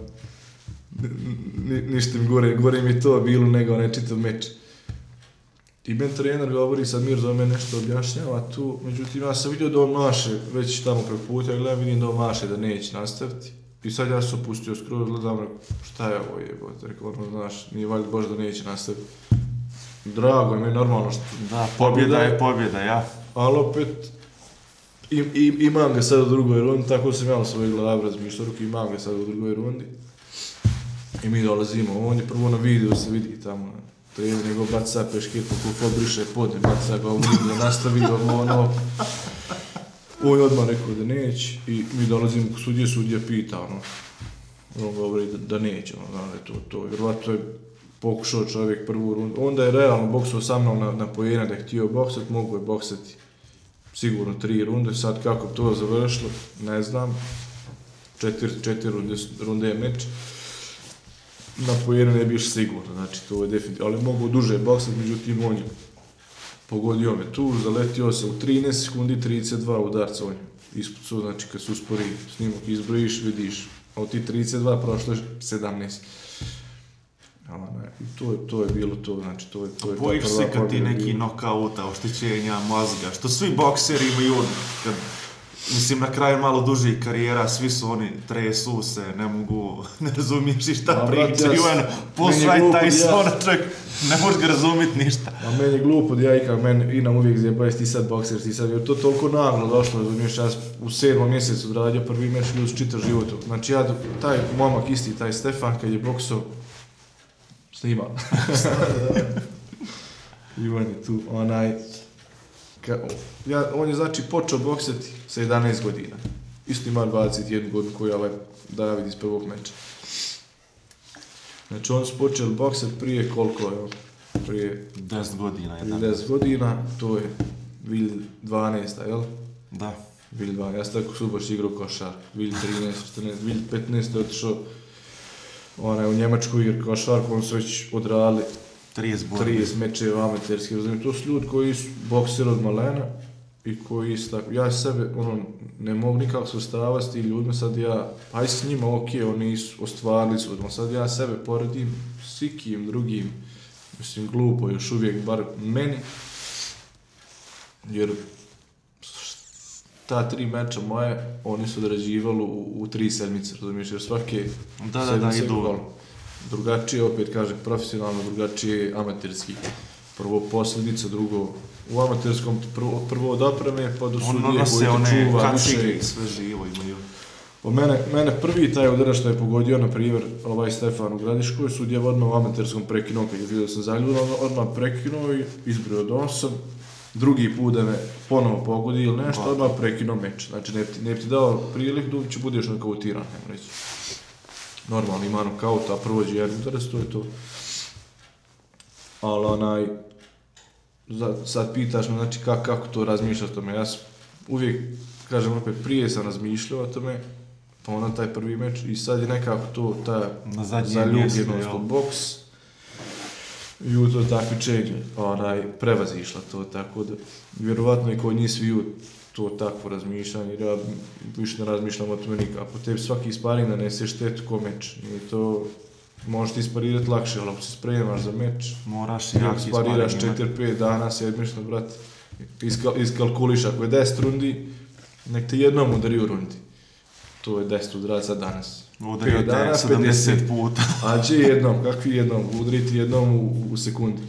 ni, ništa mi gore, gore mi je to bilo nego onaj čitav meč. I men trener govori, sad Mir za mene nešto objašnjava tu, međutim ja sam vidio da on maše već tamo preko puta, ja gledam, vidim da on maše da neće nastaviti. I sad ja sam opustio skroz, gledam, rekao, šta je ovo jebote, rekao, ono, znaš, nije valjda bož da neće nastaviti. Drago je mi normalno što Da, pobjeda je pobjeda, ja. ali opet i, i, imam ga sad u drugoj rundi, tako sam ja u svojoj glavi razmišljao, imam ga sad u drugoj rundi. I mi dolazimo, on je prvo na videu se vidi tamo, trener, nego baca sad peškir, kako briše pod, brat ga ovdje da nastavi, ovo ono. On je odmah rekao da neće i mi dolazimo k sudje, sudija pita, ono, on govori da, da neće, ono, da je to, to, vjerovatno je pokušao čovjek prvu rundu, onda je realno boksao sa mnom na, na pojena da je htio boksati, mogu je boksati sigurno tri runde, sad kako to završilo, ne znam, četiri, četiri runde, runde je meč, na pojena ne bi još sigurno, znači to je definitivno, ali mogu duže boksati, međutim on je pogodio me tu, zaletio se u 13 sekundi, 32 udarca on je ispucao, znači kad se uspori snimak, izbrojiš, vidiš, a od ti 32 prošlo je 17. A, ne, i to, je, to je bilo to, znači to je, to je Bojiš se kad ti neki nokauta, oštećenja mozga, što svi bokseri imaju, kad Mislim, na kraju malo duži karijera, svi su oni tresu se, ne mogu, ne razumiješ i šta pričaju, s- ono, posvaj taj son, čovjek, ne možeš ga razumjeti ništa. A meni je glupo da ja ikam, meni i nam uvijek zjebaju ti sad bokser, ti sad, jer to toliko naglo došlo, razumiješ, ja u sedmom mjesecu odradio prvi meč, ljudi su čitav život. Znači ja, taj momak isti, taj Stefan, kad je boksao, snima. Ivan je tu, onaj, ka, ja, on je znači počeo boksati sa 11 godina. Isto ima 21 godinu koju je ovaj David iz prvog meča. Znači on su počeli boksati prije koliko je? Prije 10 godina, prije jedan. 10 godina, to je 2012, jel? Da. 2012, ja sam tako suboš igrao košar, 2013, 14, 2015 je otišao onaj, u Njemačku igra košarku, on su već odradili 30 borbi. 30 mečeva amaterski, razumijem, to su ljudi koji su bokseri od malena i koji su tako, ja sebe, ono, ne mogu nikako sustavati s tim ljudima, sad ja, aj s njima, ok, oni su, ostvarili su, odmah, sad ja sebe poredim s ikim drugim, mislim, glupo još uvijek, bar meni, jer ta tri meča moje, oni su odrađivali u, u tri sedmice, razumiješ, jer svake Da, da, da, sedmice idu. Drugačije, opet kažem, profesionalno, drugačije amaterski. Prvo posljedica, drugo u amaterskom prvo, prvo od opreme, pa do On sudije koji te one čuva, kacige više. sve živo imaju. Po mene, mene prvi taj udarac što je pogodio, na primjer, ovaj Stefan u Gradiškoj, sudija odmah u amaterskom prekinuo, kad je vidio da sam zaljudan, odmah- odmah prekinuo i izbrio od osam. Drugi put da me ponovo pogodi ili nešto, odmah prekinuo meč. Znači, ne bi ti, ne bi ti dao priliku, da budeš nokautiran, ajmo reći. Normalno ima nokaut, a prođe jedan udarac, to je to. Ali onaj, za, sad pitaš me, znači, kako, kako to razmišljaš o tome, ja sam uvijek, kažem opet, prije sam razmišljao o tome, pa onda taj prvi meč i sad je nekako to, ta Na zadnje mjesto, zaljubljenost jel? u boks i u to takmičenje, onaj, prevazišla to, tako da, vjerovatno i kod njih sviju to takvo razmišljanje, jer ja više ne razmišljam o tome nikako. Po tebi svaki sparing nanese štetu ko meč, nije to, možeš ti sparirati lakše, ali ako se spremaš za meč, Moraš i Jak jaki spariraš sparing imati. 4-5 dana, sedmiš na brat, iskal, iskalkuliš, ako je 10 rundi, nek te jednom udari u rundi. To je 10 udaraca danas. Udario Pet te dana, 70 50. puta. A će jednom, kakvi jednom, udriti jednom u, u sekundi.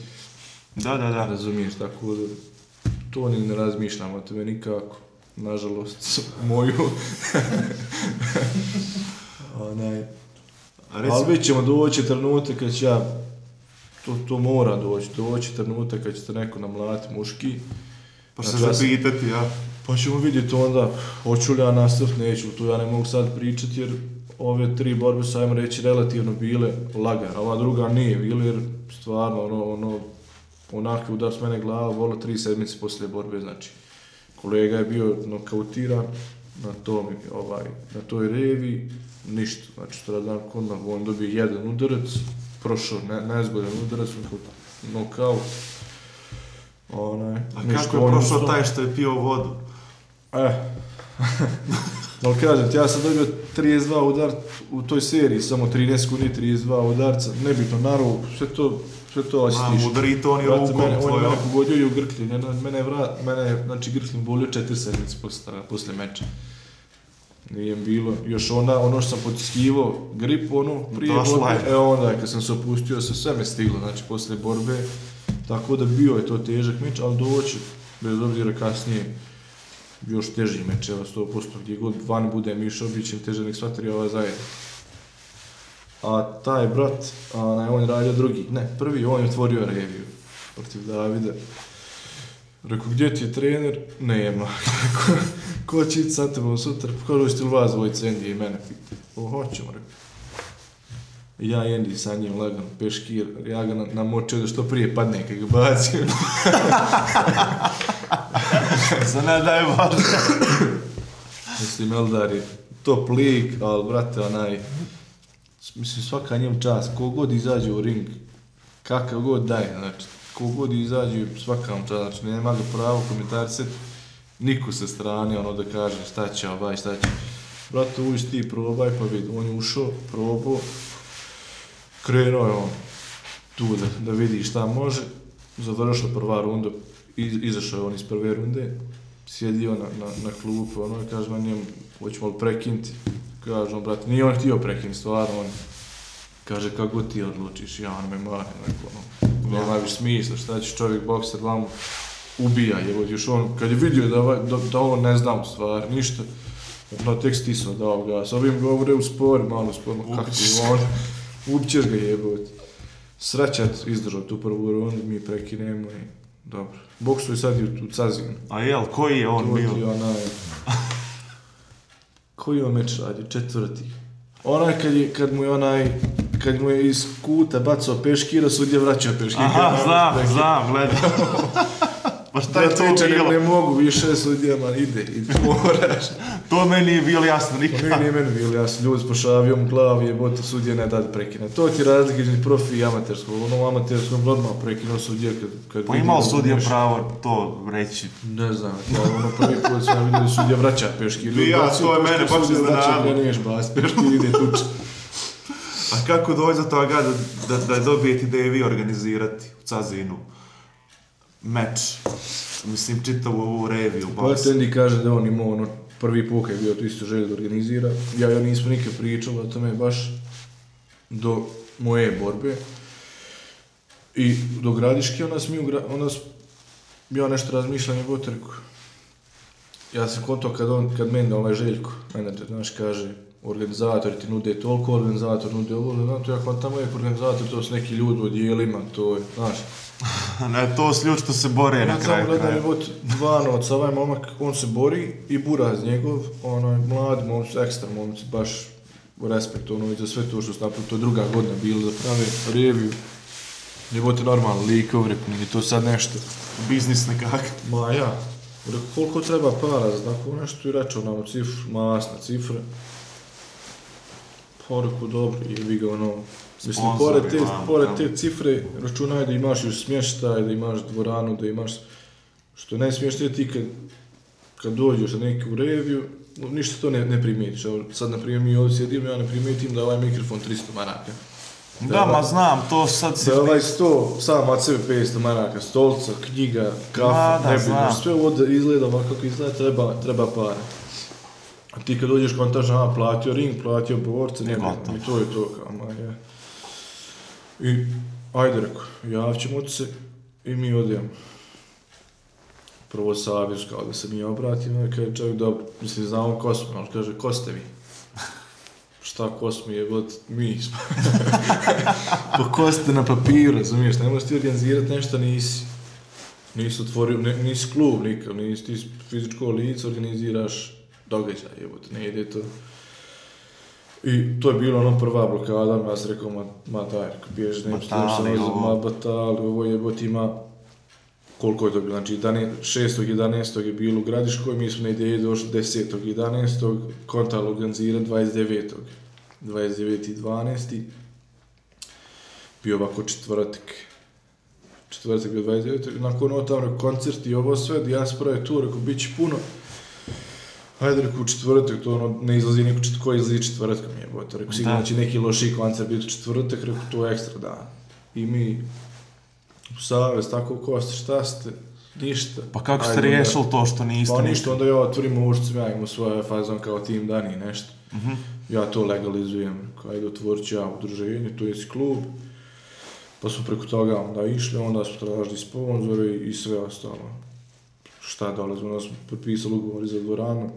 Da, da, da. Razumiješ, tako da to ni ne razmišljam o tome nikako. Nažalost, moju. Onaj, A Ali recimo, bit ćemo doći trenutak kad će ja, to, to mora doći, doći trenutak kad će te neko namlati muški, pa se znači, zapitati, ja. pa ćemo vidjeti onda, hoću li ja nastaviti, neću, to ja ne mogu sad pričati jer ove tri borbe su, ajmo reći, relativno bile lagane, a ova druga nije bila jer stvarno, ono, ono, onakvi udar s mene glava, volo tri sedmice poslije borbe, znači, kolega je bio nokautiran na tom, ovaj, na toj revi, ništa, znači, stradan kodnak, on dobio jedan udarac, prošao ne, nezgodan udarac, nokaut, onaj, A ništa, kako je prošao taj što je pio vodu? E. Ali kažem ti, ja sam dobio 32 udar u toj seriji, samo 13 sekundi, 32 udarca, nebitno, naravno, sve to, sve to osjetiš. udari to oni rukom mene, on je tvojom. mene pogodio i u grklju, ne, mene je vrat, mene je, znači, grklju bolio 4 sedmice posle, posle meča. Nije bilo, još onda, ono što sam potiskivao grip, ono, prije Došla borbe, e onda, kad sam se opustio, se sve me stiglo, znači, posle borbe, tako da bio je to težak meč, ali doći, bez obzira kasnije, još teži meč, evo 100%, gdje god van budem išao, bit će teže nek sva tri ova zajedno. A taj brat, onaj, on je radio drugi, ne, prvi, on je otvorio reviju protiv Davida. Rekao, gdje ti je trener? Nema. ko, ko će ići sa tebom sutra? Ko hoćete li vas dvojice, Andy i mene? O, hoćemo, rekao. Ja i Andy sa njim lagano, peškir, ja ga namočio da što prije padne kad ga bacim. Za ne daj Mislim, Eldar je top lik, ali, brate, onaj, mislim, svaka njem čast, kogod izađe u ring, kakav god daje, znači, kogod izađe, svaka vam čast, znači, nema ga pravo komentarisati, niko sa strane, ono da kaže šta će ovaj, šta će. Brate, uđi ti, probaj, pa vidi, on je ušao, probao, krenuo je on tu da, da vidi šta može, završila prva runda, iz, izašao je on iz prve runde, sjedio na, na, na klupu, ono, kaže, man njemu, hoćemo li prekinti, Kaže on, brate, nije on htio prekinuti, stvarno, on, kaže, kako ti odlučiš, ja, on me mare, neko, ono, nema više smisla, šta će čovjek bokser vamo, ubija, je, još on, kad je vidio da, ovaj- da, da on ne zna u stvari, ništa, no tek stisao dao ga, s ovim govore u spor, malo spor, kako ti on, ubćeš ga jebote. Srećat izdržao tu prvu rundu, mi prekinemo i dobro. Boksu je sad i u, u Cazinu. A jel, koji je on bio? Koji je on meč radio? Četvrti. Onaj kad, je, kad mu je onaj... Kad mu je iz kuta bacao peškira, sudje vraćao peškira. Aha, znam, znam, gledam. Pa šta je to ne, bilo? ne mogu više sudijama, ide, ide, moraš. To meni nije bilo jasno Ne, nikad. nije meni bilo jasno, ljudi s pošavijom glavi, jebote, sudje ne da prekine. To ti je razlika između profi i amaterskog. Ono amaterskom odmah prekinuo sudje kad... kad Pa imao da sudija nešto- pravo to reći. Ne znam, ja ono prvi put sam vidio da sudija vraća peški. I ja, to je mene baš iznenadilo. Kreneš bas, peški ide tuč. A kako dođe do toga da, da, da dobijete ideje vi organizirati u Cazinu meč? Mislim, čitavu ovu reviju, Pa boks. Tendi kaže da on imao ono, prvi put kad je bio to isto želio da organizira. Ja ja nismo nikad pričali o tome baš do moje borbe. I do gradiške, onda mi gra, onda sam, ja nešto razmišljam i. Ja sam konto kad on, kad meni ovaj Željko, menadžer, znaš, kaže, organizator ti nude toliko, organizator nude ovo, znam, to ja kontam uvijek organizator, to su neki ljudi u dijelima, to je, znaš, Ne, to su ljudi što se bore na ja samo kraju gledam kraja. jebot dva novca, ovaj momak, on se bori i buraz njegov, onaj mladi momci, ekstra momci, baš respekt ono i za sve to što su napravili, to je druga godina bilo da prave reviju. Jebote normalno, likov, nije to sad nešto. Biznis nekak. Ma ja, rekao, koliko treba para za tako nešto i rečeo nam cifru, masna cifra. Rekao, dobro, jebi ga ono, Mislim, pored te, pored te cifre, računaj da imaš još smještaj, da imaš dvoranu, da imaš... Što najsmješnije ti kad, kad dođeš na neku reviju, ništa to ne, ne primijetiš. Evo, sad, na primjer, mi ovdje sjedimo, ja ne primijetim da je ovaj mikrofon 300 maraka. Da, ma znam, to sad se... Da ovaj 100, sam od sebe 500 maraka, stolca, knjiga, kafa, da, nebitno, znam. sve ovdje izgleda ovako kako izgleda, treba, treba para. A ti kad dođeš kontaš, aha, platio ring, platio borce, gotovo. i to je to, kao, ma, je. I, ajde reko, javit ćemo ti se i mi odemo. Prvo savješ kao da se mi obratimo, kaže čovjek, dobro, mislim, znamo ko smo, ali kaže, ko ste vi? Šta ko smo jebot, mi smo. pa ko ste na papiru, razumiješ, ne možeš ti organizirati nešto, nisi. Nisi otvorio, ne, nisi klub nikad, nisi ti fizičko lice, organiziraš događaj, jebote, ne ide to. I to je bilo ono prva blokada, ja sam rekao, ma, ma daj, bježi, ne što Batali, se ovo. ma batali, ovo jebote ima, koliko je to bilo, znači 6.11. je bilo u Gradiškoj, mi smo na ideji došli 10.11. kontalo organizira 29. 29.12. Bio ovako četvrtak. Četvrtak bio 29. Nakon ovo tamo koncert i ovo sve, dijaspora je tu, rekao, bit će puno. Hajde, rekao, u četvrtak, to ono, ne izlazi niko čet, ko izlazi četvrtkom, jebote. Rekao, sigurno Da. će neki loši koncert biti četvrtak, rekao, to je ekstra dan. I mi, u savez, tako ko ste, šta ste, ništa. Pa kako ste Ajde, riješili to što niste Pa ništa? onda ja otvorim sam ja imao svoje fazon kao tim dani i nešto. Mhm. Ja to legalizujem, kao ajde otvorit ću ja udruženje, to je klub. Pa smo preko toga onda išli, onda smo tražili sponzore i sve ostalo. Šta dolazi, onda smo potpisali ugovori za dvoranu.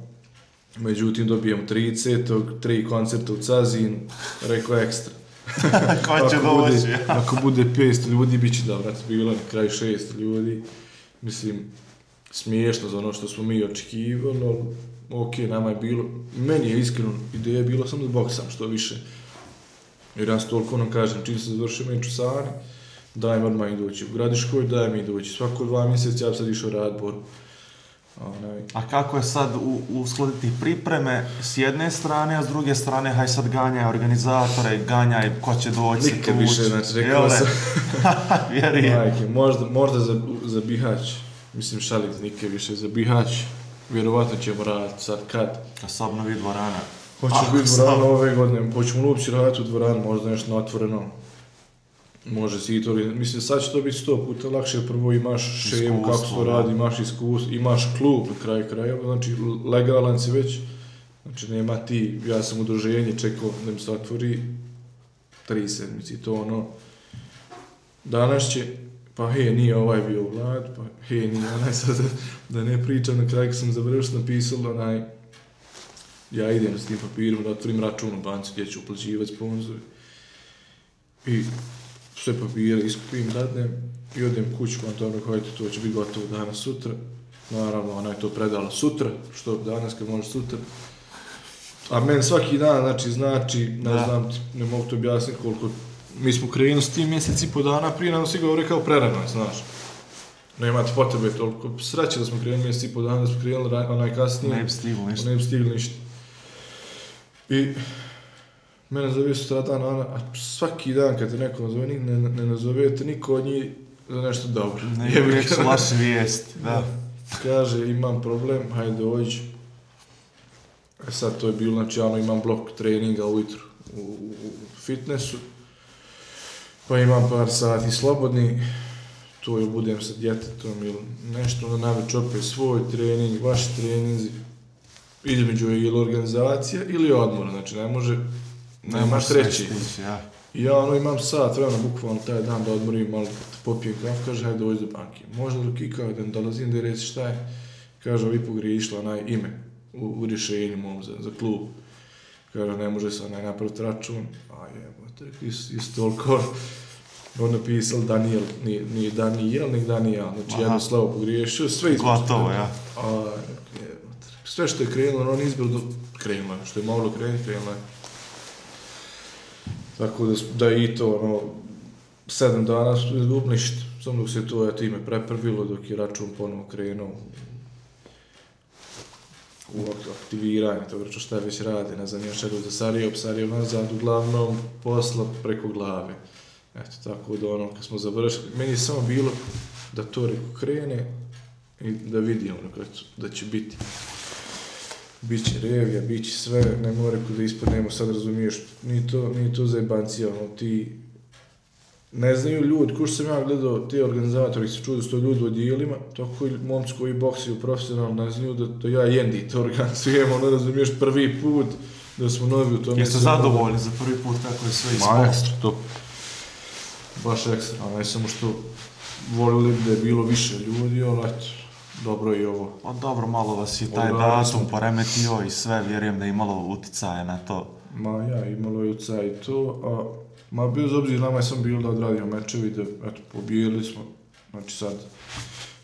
Međutim, dobijemo 30. tri koncerta u Cazinu, rekao ekstra. Ko će doći? Ako bude 500 ljudi, bit će dobro, bilo je na kraju 600 ljudi. Mislim, smiješno za ono što smo mi očekivali, ali ok, nama je bilo, meni je iskreno ideja bila samo da boksam što više. Jer ja sam toliko nam kažem, čim se završio meč u Sani, daj mi odmah idući u Gradiškoj, daj mi idući. Svako dva mjeseca ja bi sad išao rad borbu. Onaj, A kako je sad uskladiti pripreme s jedne strane, a s druge strane, haj sad ganjaj organizatore, ganjaj ko će doći Nikad tući. više, znači, rekao sam. Vjerujem. Majke, možda, možda za, za Bihać, mislim šalim nikad više, za Bihać, vjerovatno ćemo raditi sad kad. Kad se obnovi dvorana. Ako biti dvorana ove godine, hoćemo uopće raditi u dvoranu, možda nešto na otvoreno. Može si i to, mislim sad će to biti sto puta lakše, prvo imaš šemu kako to da. radi, imaš iskustvo, imaš klub na kraju krajeva, znači legalan si već, znači nema ti, ja sam udruženje čekao da mi se otvori. Tri sedmice i to ono, danas će, pa he, nije ovaj bio vlad, pa he, nije onaj sad, da ne pričam, na kraju kad sam završio napisao onaj, ja idem s tim papirom da otvorim račun u banci gdje ću uplaćivati sponzori. I sve papire iskupim, dadnem i odem kuću, on to ono, hajde, to će biti gotovo danas, sutra. Naravno, ona je to predala sutra, što danas kad može sutra. A meni svaki dan, znači, znači, ne Da. znam, ne mogu to objasniti koliko, mi smo krenuli s tim mjeseci i po dana, prije nam si govore kao prerano, znaš. Nemate potrebe toliko, sreće da smo krenuli mjeseci i po dana, da smo krenuli onaj kasnije. Ne bi stiglo ništa. Ne bi stigli ništa. I mene zove sutradan, ona, a svaki dan kad te neko nazove, nik- ne, ne nazovete niko od njih za nešto dobro. Ne Jebi uvijek su loše vijesti, da. Kaže, imam problem, hajde dođi. E sad to je bilo, znači, ono, imam blok treninga ujutru u, u, u fitnessu. Pa imam par sati slobodni, tu ili budem sa djetetom ili nešto, onda naveč opet svoj trening, vaši treninzi. Između je ili organizacija ili odmor, znači ne može, Ne nemaš stići, ja. Ja ono imam sat vremena, bukvalno taj dan da odmorim, malo da popijem kafu, kaže, hajde dođi do banke. Možda do kika, da dolazim da reci šta je. Kaže, ovi pogriješila onaj ime u, u rješenju mom za, za klub. Kaže, ne može se onaj napraviti račun. A jebote, rekli, is, is toliko on napisal Daniel, nije, nije Daniel, nego Daniel, znači Aha. jedno slovo pogriješio, sve između. Gotovo, ja. A, jebote, sve što je krenulo, on izbilo do... Krenulo je, što je moglo krenuti, krenulo je. Tako da, da i to, ono, sedam dana su izgubili ništa. Samo dok se to je ime preprvilo, dok je račun ponovo krenuo u aktiviranje, to vrčo šta već rade, ne znam, još za Sarajevo, Sarajevo nazad, uglavnom posla preko glave. Eto, tako da ono, kad smo završili, meni je samo bilo da to reko krene i da vidim ono da će biti. Biće revija, biće sve, ne mora rekao da ispadnemo, sad razumiješ, ni to, ni to za jebancija, ono, ti ne znaju ljudi, ko što sam ja gledao te organizatori, se čuo da su to ljudi u odijelima, tako i momci koji boksiju profesionalno ne znaju da, da ja jendi to organizujem, ono razumiješ prvi put da smo novi u tome. Jeste zadovoljni za prvi put kako je sve Ma ispalo? ekstra, to. Baš ekstra, a ne samo što volili da je bilo više ljudi, ali eto, dobro i ovo. Pa dobro, malo vas je taj datum poremetio i sve, vjerujem da je imalo uticaja na to. Ma ja, imalo je uca i to, a ma bez obzira nama je sam bilo da odradimo mečevi, da eto, pobijeli smo, znači sad,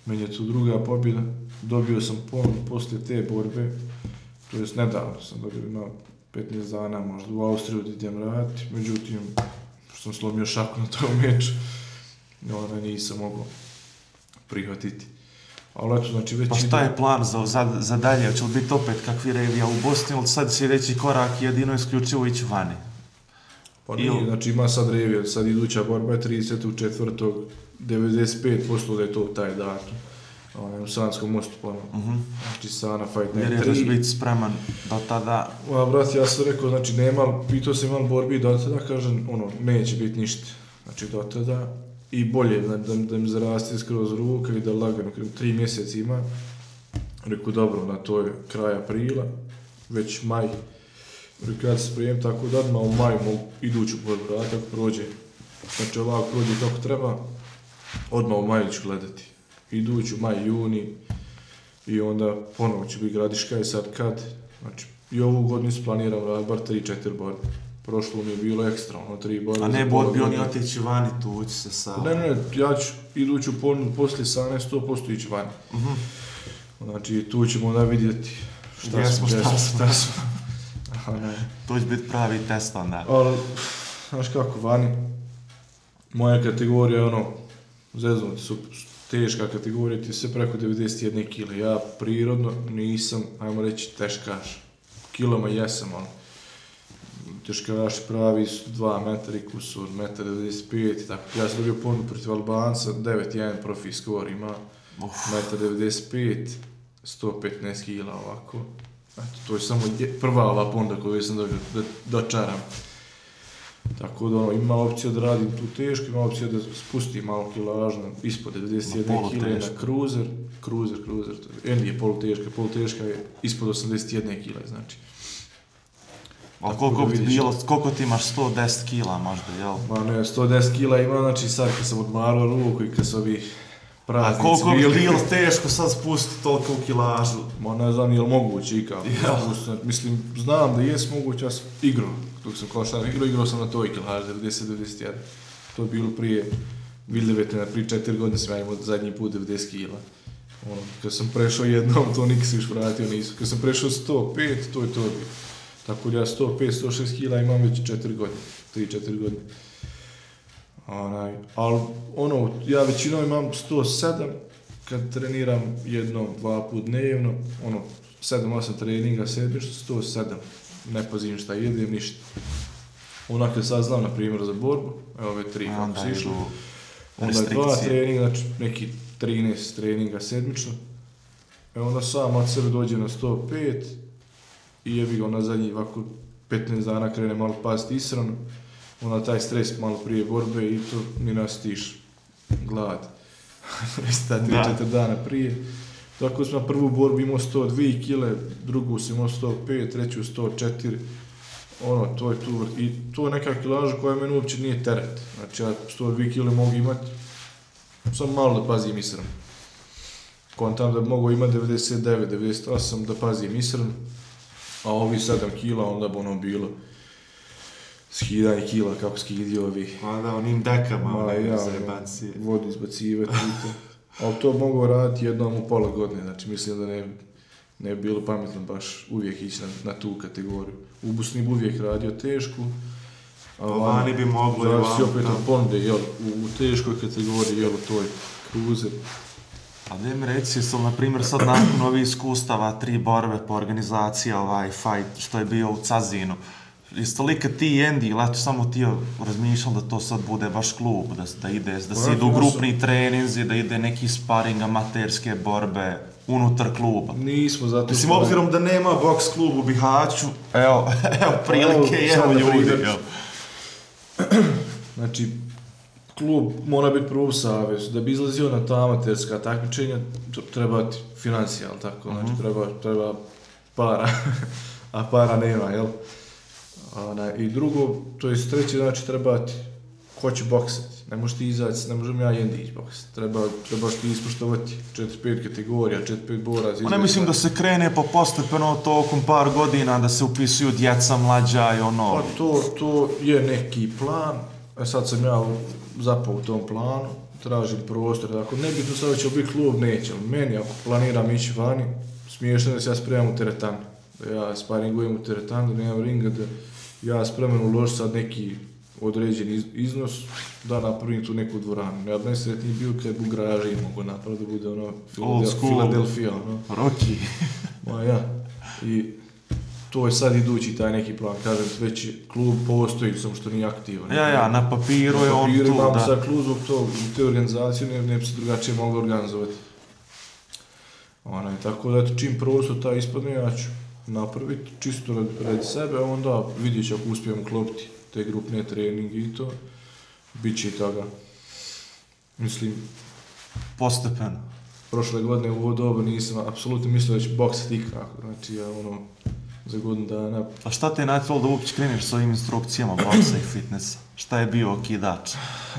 meni je to druga pobjeda, dobio sam ponudu poslije te borbe, to jest nedavno sam dobio, ima 15 dana možda u Austriju da idem raditi, međutim, sam slomio šaku na tom meču, ona nisam mogao prihvatiti. Ali eto, znači već Pa šta je plan za, za, za dalje? Hoće li biti opet kakvi revija u Bosni ili sad sljedeći korak jedino isključivo ići vani? Pa nije, Ili- znači ima sad revija, sad iduća borba je 30. četvrtog, 95% da je to taj datum. Onaj, u Sanskom mostu ponovno. Mhm. Znači Sana Fight Night Vjerujem da će 3. biti spreman do tada. Ma, brat, ja sam rekao, znači nema, pitao sam imam borbi do tada, kažem, ono, neće biti ništa. Znači do tada i bolje da, da, da mi zaraste skroz ruka i da lagano, kada tri mjeseca ima. Reku dobro, na to je kraj aprila, već maj. Reku ja se prijem tako da odmah u maju mogu iduću borbu raditi kako prođe. Znači ovako prođe kako treba, odmah u maju ću gledati. Iduću, maj, juni, i onda ponovo će biti gradiška i sad kad, znači i ovu godinu planiram rad bar 3-4 borbe. Prošlo mi je bilo ekstra, ono, tri borbe. A ne, bod bi oni otići vani, tući se sa... Ne, ne, ja ću iduću ponudu poslije sane 100% ići vani. Mhm. Znači tu ćemo onda vidjeti šta Gdje smo, šta smo. šta smo. Aha, ne. To će biti pravi test onda. Ali, znaš kako, vani, moja kategorija je ono, zeznuti su teška kategorija, ti sve preko 91 kg. Ja prirodno nisam, ajmo reći, teškaš. Kiloma jesam, ono. Teškaši pravi su 2 metra i kusur, 1,95 i tako. Ja sam dobio ponudu protiv Albanca, 9-1 profi skor ima, Uf. 1,95 115 kg ovako. Eto, to je samo prva ova ponda koju sam dobio da dočaram. Tako da ono, ima opcija da radim tu teško, ima opcija da spustim malo kilažu na ispod 91 polu kg na teško. cruiser, cruiser, cruiser, to je, je poluteška, poluteška je ispod 81 kg, znači. Tako koliko bi bilo, koliko ti imaš 110 kila možda, jel? Ma ne, 110 kg ima, znači sad kad sam odmarao ruku i kad su ovi A praznici koliko bi bilo teško sad spustiti toliko kilažu? Ma ne znam je li moguće i kako. Ja. Mislim, znam da jes moguće, ja sam igrao. Dok sam kao šta igrao, igrao sam na toj kilaži, 90-91. To je bilo prije, vidljivete, na prije četiri godine sam ja imao zadnji put 90 kila. Ono, kad sam prešao jednom, to nikad se još vratio nisu. Kad sam prešao 105, to je to bilo. Tako da ja 105-106 kila imam već 4 godine, 3-4 godine. Onaj, ali ono, ja većinom imam 107, kad treniram jednom, dva put dnevno, ono, 7-8 treninga sedmično, 107. Ne pazim šta jedem, ništa. Onak kad saznam, na primjer, za borbu, evo ove tri kako išli, idu onda je dva treninga, znači neki 13 treninga sedmično. E onda sam od sebe dođe na 105 i jebi ga na zadnji ovako 15 dana krene malo pasti isran, onda taj stres malo prije borbe i to ni nastiš glad. Ista 3-4 dana prije. Tako sam na prvu borbu imao 102 kile, drugu sam imao 105, treću 104. Ono, to je tu, i to je neka kilaža koja meni uopće nije teret. Znači, ja 102 kile mogu imati, samo malo da pazim isran. Kontam da mogu imati 99, 98, da pazim isran, a ovi 7 kila, onda bi ono bilo skidanje kila, kako skidio ovi Ma da, onim dekama, Ma, one ja, zajebancije. vodu izbacivati i to. Ali to mogu raditi jednom u pola godine, znači mislim da ne, ne bi bilo pametno baš uvijek ići na, na tu kategoriju. Ubusni bi uvijek radio tešku, a A vani bi moglo i zavisi van, opet da. od ponude, jel, u, u teškoj kategoriji, jel, u toj cruiser. A gdje mi reci, li, na primjer, sad nakon ovih iskustava, tri borbe po organizaciji, ovaj fight, što je bio u Cazinu, jeste li kad ti i Andy, ili eto samo ti razmišljali da to sad bude baš klub, da, da ide, da se Pa, idu ja sam- grupni treninzi, da ide neki sparing, amaterske borbe unutar kluba? Nismo zato Mislim, obzirom da nema boks klub u Bihaću, evo, evo prilike, Evo, evo da ljudi, evo. Znači, klub mora biti prvo u savezu. Da bi izlazio na ta amaterska takmičenja, treba ti financija, ali tako? Znači, treba, treba para, a para nema, jel? Ona, I drugo, to je treće, znači, treba ti ko će boksati. Ne možeš ti izaći, ne možem ja jedan ići boksati. Treba, trebaš ti ispoštovati 4-5 kategorija, 4-5 boraca. Ma ne mislim da se krene po postepeno tokom par godina, da se upisuju djeca mlađa i ono... Pa to, to je neki plan, e sad sam ja zapao u tom planu, tražim prostor, ako ne bitno sad će biti klub, neće, ali meni ako planiram ići vani, smiješno je da se ja spremam u teretanu, da ja sparingujem u teretanu, da nemam ringa, da ja spreman uložiti sad neki određen iz- iznos, da napravim tu neku dvoranu. Ja bi najsretniji bio kad bi u garaži mogo napraviti da bude ono. Filadelfija, ono. Rocky. Ma ja. I to je sad idući taj neki plan, kažem, već klub postoji, samo što nije aktivan. Ja, ja, na papiru je on papiru tu, imamo da. sad klub zbog tog, te organizacije ne, ne bi se drugačije moglo organizovati. Onaj, tako da eto, čim prostor taj ispadne, ja ću napraviti čisto radi, radi sebe, a onda vidjet ću ako uspijem uklopiti te grupne treninge i to, bit će i toga. Mislim, Postepeno. prošle godine u ovo doba nisam apsolutno mislio da ću boksati ikako, znači ja ono, za godinu dana, A šta te je natjelo da uopće kreneš s ovim instrukcijama boksa i fitnessa? Šta je bio okidač?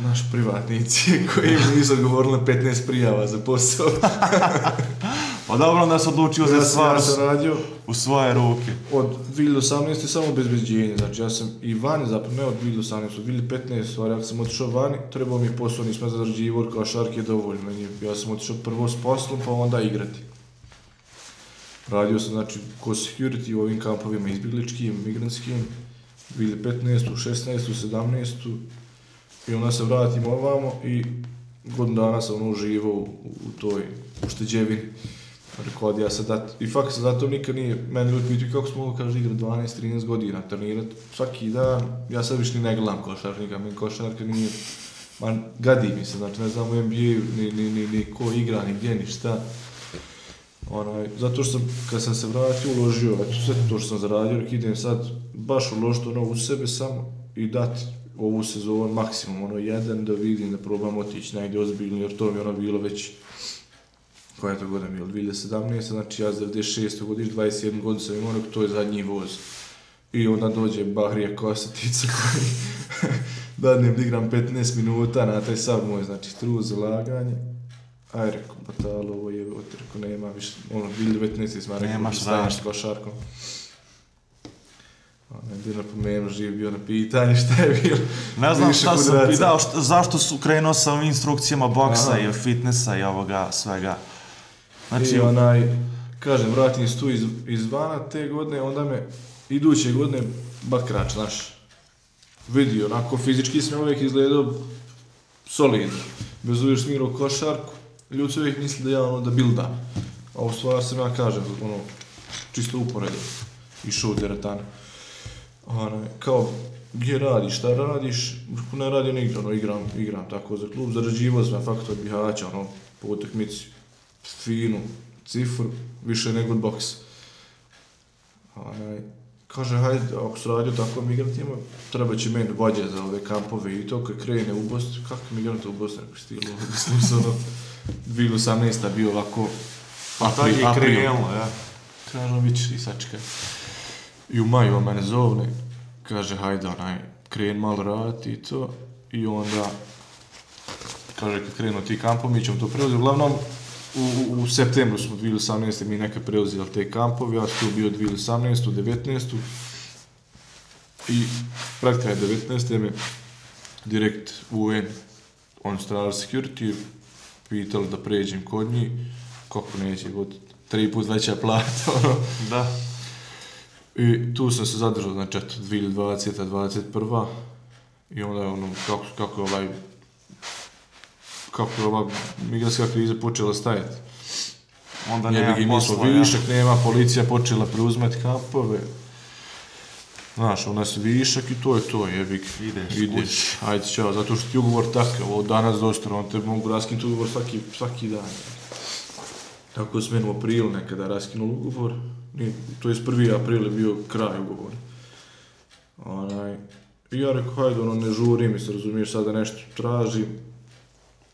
naš privatnici koji mi nisu odgovorili na 15 prijava za posao. Pa dobro, onda se odlučio za ja, stvar ja sam radio u svoje ruke. od 2018. samo obezbeđenje, znači ja sam i vani, zapravo ne od 2018. od 2015. stvari, ako sam otišao vani, trebao mi posao, nisam zarađivao, kao šark je dovoljno, ja sam otišao prvo s poslom, pa onda igrati. Radio sam, znači, ko security u ovim kampovima izbjegličkim, migrantskim, 2015. 16. 17. I onda se vratim ovamo i godinu dana sam ono uživo u, u toj ušteđevini. Rekao, ja sad dat, i fakt se zato nikad nije, meni ljudi pitaju kako smo mogli, kaže, igrati 12-13 godina, trenirat svaki dan, ja sad više ni ne gledam košarnika, mi košarka nije, man, gadi mi se, znači ne znam u NBA, ni, ni, ni, ni ko igra, ni gdje, ni šta. Onaj, zato što sam, kad sam se vratio, uložio, eto sve to što sam zaradio, rekao, idem sad baš uložiti ono u sebe samo, i dati ovu sezonu maksimum ono jedan da vidim da probam otići negdje ozbiljno jer to mi je ono bilo već koja je to godina bilo, 2017, znači ja za 96. godiš, 21 godin sam imao, to je zadnji voz. I onda dođe Bahrija Kosatica koji dadnem da igram 15 minuta na taj sav moj, znači trud za laganje. Aj, rekao, batalo, ovo je, ovo rekao, nema više, ono, 2019. smo rekao, Nemaš staneš šta. s košarkom. Ono, je bio napomenuo, živ bio na pitanje šta je bilo. Ne znam Više šta sam kvadraca. pitao, šta, zašto su krenuo sa ovim instrukcijama boksa Aha. i fitnessa i ovoga svega. Znači, I onaj, kažem, vratim se tu iz, izvana te godine, onda me iduće godine bakrač, znaš, vidio, onako fizički sam uvijek izgledao solidno. Bez uvijek sam igrao košarku, ljudi se uvijek misli da ja ono da bilda. A u stvari sam ja kažem, ono, čisto uporedo. Išao u teretane. Ono, kao, gdje radiš, šta radiš, ne radim nigdje, ono, ono, igram, igram tako za klub, zarađivo sam faktor bihaća, ono, po utakmici, finu cifru, više nego od boksa. Onaj, kaže, hajde, ako se radio tako migrantima, treba će meni vođe za ove kampove i to, kad krene u Bosnu, kako migranta u Bosnu, ako stilu, mislim ono, 2018. bio ovako, tako je krenulo, ja. Vidiš i sačekaj. I u maju on mene zovne, kaže, hajde, onaj, kren malo raditi i to, i onda, kaže, kad krenu ti kampom, mi ćemo to preuzeti. Uglavnom, u, u, u septembru smo 2018. mi neka preuzeli te kampovi, ja sam tu bio 2018. 19. I pred kraj 19. me direkt UN, on stražar security, pitali da pređem kod njih, kako neće, god tri put veća plata, ono. Da. I tu sam se zadržao, znači, eto, 2020. 21. I onda je ono, kako, kako je ovaj, kako je ova migrantska kriza počela stajati. Onda nema posla, ja. višak, nema, policija počela preuzmeti kampove. Znaš, onda se višak i to je to, jebi ga. Ideš Ideš, kući. ajde, čao, zato što ti ugovor takav, od danas do sutra, on te mogu raskinuti ugovor svaki, svaki dan. Tako smo u aprilu nekada raskinuli ugovor, nije, to je 1. april je bio kraj ugovora. Onaj, I ja rekao, hajde, ono, ne žuri mi se, razumiješ, sada nešto tražim,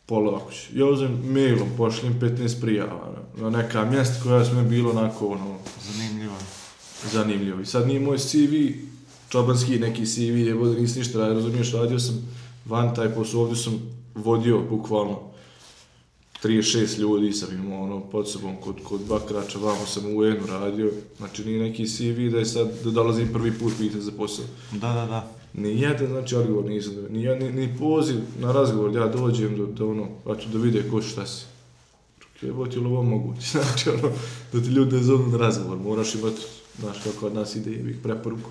polako ću. Ja uzem mailom, pošljem 15 prijava na, na neka mjesta koja su mi bilo onako, ono, Zanimljivo. zanimljivo. I sad nije moj CV, čobanski neki CV, je bude nisi ništa radio, razumiješ, radio sam van taj posao, ovdje sam vodio bukvalno 36 ljudi sam imao ono pod sobom kod, kod Bakrača, vamo sam u UN-u radio, znači nije neki CV da je sad da dolazim prvi put pitan za posao. Da, da, da. Ni jedan, znači, odgovor nisam dobio. Ni, ni, ni poziv na razgovor, ja dođem do, do ono, eto, da vide ko šta si. Jebo ti ovo moguće, znači, ono, da ti ljudi ne zovnu na razgovor, moraš imati, znaš, kako od nas ide, jebik preporuku.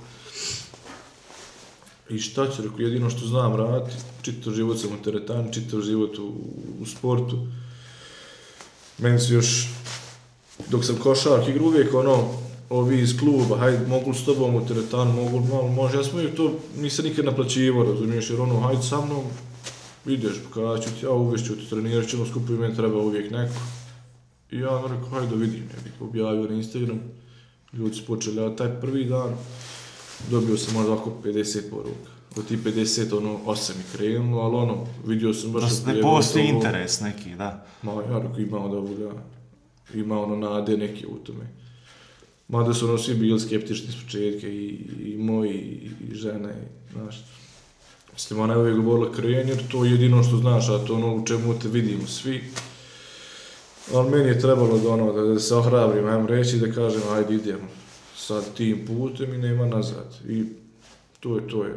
I šta ću, rekao, jedino što znam raditi, čitav život sam u teretani, čitav život u, u sportu. Meni su još, dok sam košark igrao, uvijek ono, ovi iz kluba, hajde, mogu s tobom u teretanu, mogu malo, može, ja sam uvijek to, nisam nikad naplaćivao, razumiješ, jer ono, hajde sa mnom, ideš, pokazat ću ti, ja uvešću ti, trenirat ćemo skupo i meni treba uvijek neko. I ja ono rekao, hajde vidim, ja bih objavio na Instagram, ljudi su počeli, a taj prvi dan dobio sam možda ovako 50 poruka. Od ti 50, ono, 8 mi krenulo, ali ono, vidio sam baš... Da s- ne je postoji interes neki, da. Ma, ja rekao, ima od ovoga, ima ono nade neke u tome. Mada su ono svi bili skeptični s početka, i, i moji, i, i žene, i, znaš. Mislim, ona je uvijek govorila kren, jer to je jedino što znaš, a to ono u čemu te vidimo svi. Ali meni je trebalo da, ono, da, da se ohrabrim, ajmo reći, da kažem, ajde idemo sad tim putem i nema nazad. I to je to je.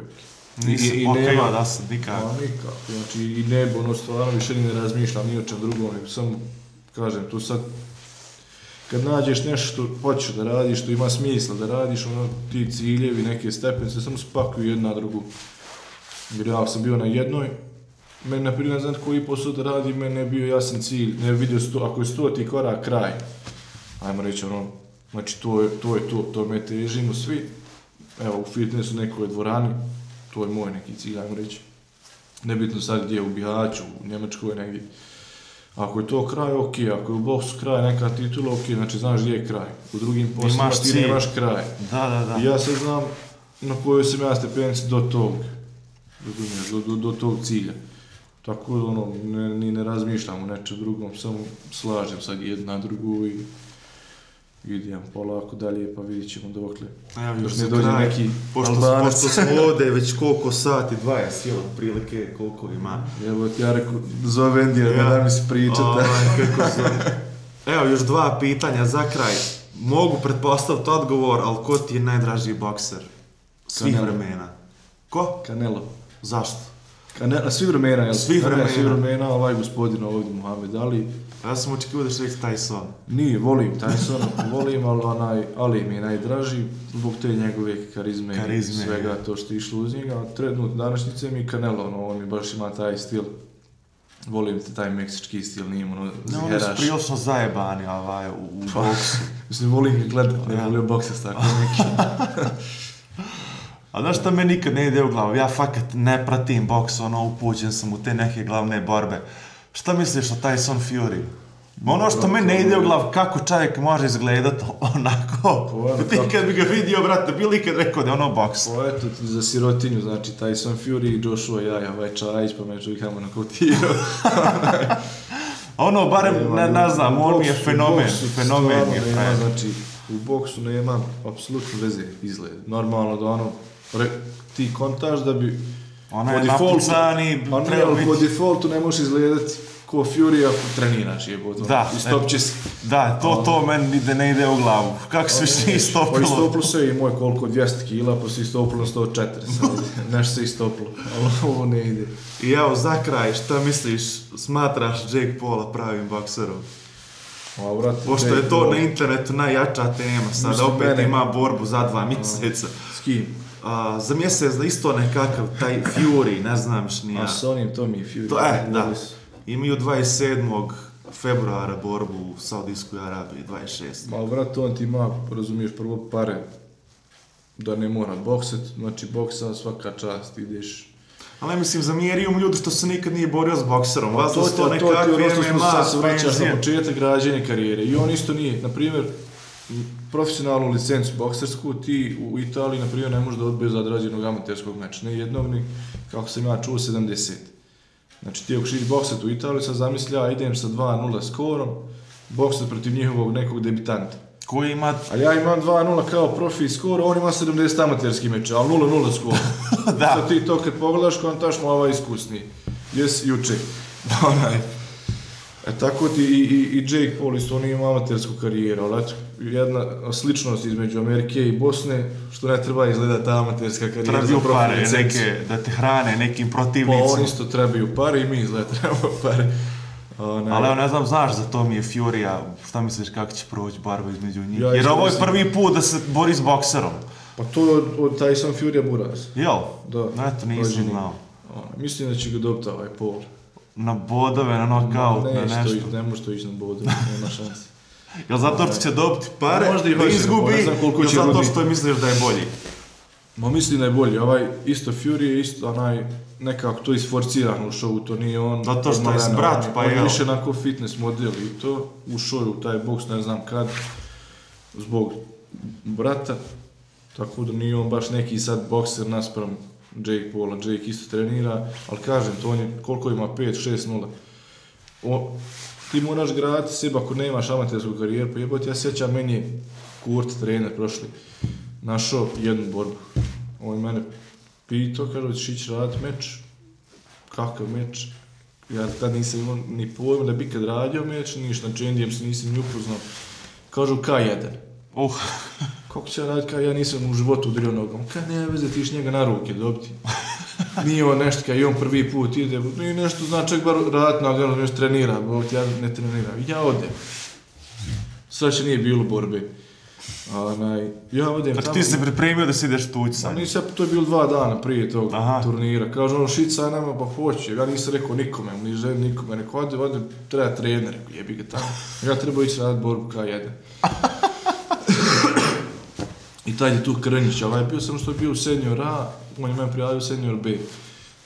Nisi I- i pokajao nema- da sam nikako. Pa nikako, znači i nebo, ono stvarno više ne razmišljam ni o čem drugom, nego samo kažem, tu sad kad nađeš nešto što hoćeš da radiš, što ima smisla da radiš, ono ti ciljevi, neke stepenice, samo spakuju jedna na drugu. Jer ja sam bio na jednoj, meni na primjer, ne znam koji posao da radi, meni je bio jasan cilj, ne vidio sto, ako je sto ti korak kraj, ajmo reći ono, znači to je to, je to, to me težimo svi, evo u fitnessu nekoj dvorani, to je moj neki cilj, ajmo reći. Nebitno sad gdje, u Bihaću, u Njemačkoj negdje. Ako je to kraj, ok, ako je u boksu kraj, neka titula, ok, znači znaš gdje je kraj. U drugim poslima ti cilj. nemaš kraj. Da, da, da. I ja sad znam na kojoj sam ja stepenici do tog. razumiješ, do, do, do tog cilja. Tako da ono, ne, ni ne razmišljam o nečem drugom, samo slažem sad jedna drugu i idem polako dalje, pa vidit ćemo dokle. Evo, Još još ne dođe kraj, neki pošto, Albanac. pošto smo ovdje već koliko sati, 20, jel, prilike, koliko ima. Evo ti ja rekao, zove Endija, Ja. da mi se pričate. Ovaj, kako zove. Evo, još dva pitanja za kraj. Mogu pretpostaviti odgovor, ali ko ti je najdraži bokser? Svih Canelo. vremena. Ko? Kanelo. Zašto? Kanelo, svi vremena, jel? Ne, vremena. Svi vremena, ovaj gospodin ovdje, Muhammed Ali. Ja sam očekivao da će reći Tyson. Nije, volim Tyson, volim, ali onaj, Ali mi je najdraži, zbog te njegove karizme, Karizme, i svega je. to što je išlo uz njega. A Trenutno današnjice mi je Canelo, ono, on mi baš ima taj stil. Volim te taj meksički stil, nije ono No, oni su prilično zajebani ovaj, u, u Pa, boksu. Mislim, volim ga gledat, ne volim boksas tako neki. A znaš šta me nikad ne ide u glavu? Ja fakat ne pratim boks, ono, upućen sam u te neke glavne borbe. Šta misliš o Tyson Fury? Ono što me ne ide u glavu, kako čovjek može izgledat onako. Ti kad bi ga vidio, brate, bili kad rekao da je ono boks. Pa eto ti za sirotinju, znači Tyson Fury, Joshua Jaja, ovaj Čajić, pa me čovjek kamo nakautirao. Ono, barem, ne, ne znam, on mi je fenomen, fenomen mi je frajer. znači, u boksu nema apsolutno veze izgled. Normalno da ono, re, ti kontaš da bi Ona po je defaultu- napucani, Pa treba ali po biti... defaultu ne možeš izgledati ko Fury ako treniraš jebote. Da, I stop će se. Da, to, to meni ide, ne ide u glavu. Kako se više Pa istopilo? istoplo se i moj koliko 200 kila, pa se istoplo na 104. sad. Nešto se istoplo, ali ovo ne ide. I evo, za kraj, šta misliš, smatraš Jake Paula pravim bokserom? A, brate, Pošto je Jake to Paul- na internetu najjača tema, sada opet mene- ima borbu za dva mjeseca. S kim? A, za mjesec da isto nekakav, taj Fury, ne znam š ni A s onim to mi je Fury. To, e, da. Imaju 27. februara borbu u Saudijskoj Arabiji, 26. Ma, vrat, on ti ima, razumiješ, prvo pare da ne mora bokset, znači boksa svaka čast, ideš. Ali mislim, zamjerio mu ljudi što se nikad nije borio s bokserom. Vas to, to, to to, to je ono što smo sad vraćaš na početak građenja karijere. I on isto nije, na primjer, profesionalnu licencu boksersku, ti u Italiji, na primjer, ne možeš da odbiješ za odrađenog amaterskog meča. Ne jednog, ni, kako sam ja čuo, 70. Znači ti ako šiš bokset u Italiji, sad zamisli, ja idem sa 2-0 skorom, bokset protiv njihovog nekog debitanta. Koji ima... A ja imam 2-0 kao profi skor, on ima 70 amaterski meč, ali 0-0 skor. Da. Sad ti to kad pogledaš, kontaš mu ovaj iskusni. Jes, juče. Onaj. E tako ti i, i, i Jake Paul isto, on ima amatersku karijeru, ali jedna sličnost između Amerike i Bosne, što ne treba izgleda ta amaterska karijera Trebaju profi pare, neke, da te hrane nekim Pa protivnicima. oni isto trebaju pare i mi izgleda trebamo pare. Onaj. Ali evo, ne znam, znaš za to mi je Fury, a šta misliš kako će proći borba između njih? Ja Jer ovo je prvi put da se bori s bokserom. Pa to je od, od Tyson Fury Buras. Jel? Da. Eto, nisam znao. Ono, mislim da će ga dobiti ovaj Paul. Na bodove, na knockout, na nešto. ne može to ići na bodu, nema šanse. Jel zato što će dobiti pare, Možda i hoće, izgubi, ne znam koliko ili će zato što misliš da je bolji? Ma mislim da je bolji, ovaj isto Fury je isto onaj nekako to isforcirano u showu, to nije on... Zato što je brat, pa on je više onako fitness model i to ušao je u taj boks, ne znam kad, zbog brata, tako da nije on baš neki sad bokser naspram Jake Paula, Jake isto trenira, ali kažem, to on je, koliko ima, 5, 6, 0. O, ti moraš graditi sebe ako nemaš amatersku karijeru, pa jebote, ja sjećam, meni je Kurt, trener prošli, našao jednu borbu. On je mene pitao, kaže, ćeš ići raditi meč? Kakav meč? Ja tad nisam imao ni pojma da bi kad radio meč, ništa, znači Endijem se nisam ni upoznao. Kažu K1. Uh, Kako će raditi kao ja nisam u životu udrio nogom? Kad ne veze, ti njega na ruke dobiti. Nije on nešto kao i on prvi put ide, nije nešto zna čak bar raditi nogama, nešto trenira, bog ti ja ne treniram. Ja odem. Sreće nije bilo borbe. Onaj, ja odem znači tamo. ti se pripremio da si ideš tući Pa sad. nisam, to je bilo dva dana prije tog Aha. turnira. Kaže ono, šica nema, pa hoće. Ja nisam rekao nikome, ni želim nikome. Rekao, ode, ode, treba trener. Jebi ga tamo. Ja treba ići raditi borbu kao jedan. I taj je tu Krnjić, ovaj bio sam što je bio senior A, on je meni prijavio senior B.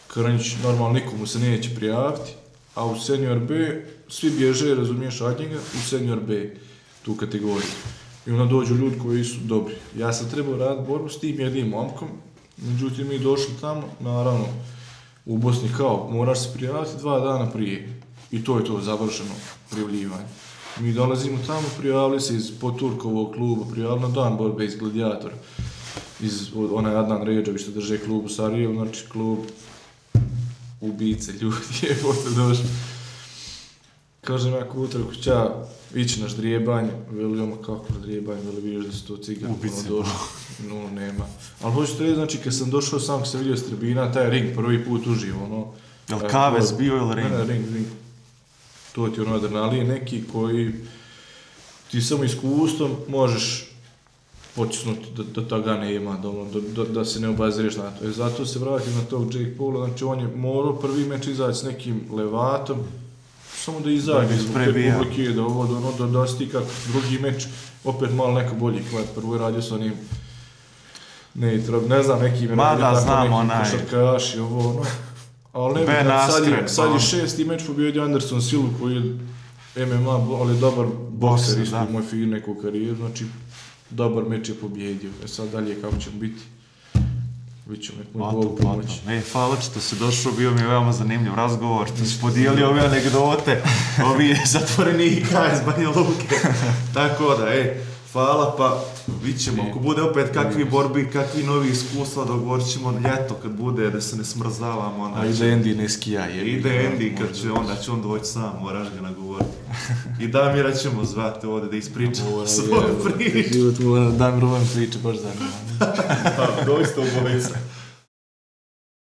Krnjić, normalno nikomu se neće prijaviti, a u senior B svi bježe, razumiješ, od njega, u senior B, tu kategoriju. I onda dođu ljudi koji su dobri. Ja sam trebao raditi borbu s tim jednim momkom, međutim mi došli tamo, naravno, u Bosni kao, moraš se prijaviti dva dana prije. I to je to, završeno prijavljivanje. Mi dolazimo tamo, prijavili se iz Poturkovog kluba, prijavili na dan borbe iz Gladiatora. Iz, onaj Adnan Ređović što drže klub u Sarajevu, znači klub ubice ljudi, je pote došli. Kažem ja kutra kuća, ići na ždrijebanje, veli ono kako ždrijebanje, veli vidiš da su to cigani, Ubice, ono došli, no nema. Ali hoću ti reći, znači kad sam došao sam, kad sam vidio s tribina, taj ring prvi put uživo, ono. Jel kavez to- bio ili ring? Ne, ring, ring. To ti je ono adrenalin neki koji ti samo iskustvom možeš potisnuti da, da toga nema, da, ono, da, da, da se ne obazireš na to. E, zato se vratim na tog Jake Paula, znači on je morao prvi meč izaći s nekim levatom, samo da izađe isprebija. publike, da ovo, da ono, da dosti kako drugi meč, opet malo neko bolji kvat, prvo je radio s onim ne, treba- ne znam, neki Ma da, znam onaj. košarkaši, ovo, ono. Ali ne, Ben sad, je, sad je šesti meč pobjedio Anderson Silu koji je MMA, ali dobar bokser, isto imao je fin neku karijeru, znači dobar meč je pobjedio. E sad dalje kako ćemo biti, nek mu Potom, Bog potom. pomoći. E, hvala što si došao, bio mi je veoma zanimljiv razgovor, što si podijelio ove anegdote, ovi zatvorenika iz Banja Luke. Tako da, e, hvala, pa vidit ćemo, ako bude opet kakvi borbi, kakvi novi iskustva, dogovorit ćemo ljeto kad bude, da se ne smrzavamo. onda A će- ide Andy ne skija, je. Ide Andy kad će onda će on doći sam, moraš ga nagovoriti. I Damira ćemo zvati ovdje da ispriča svoju priču. Život mu da mi rovam priče, baš zanimljivo. Pa, doista ubojica.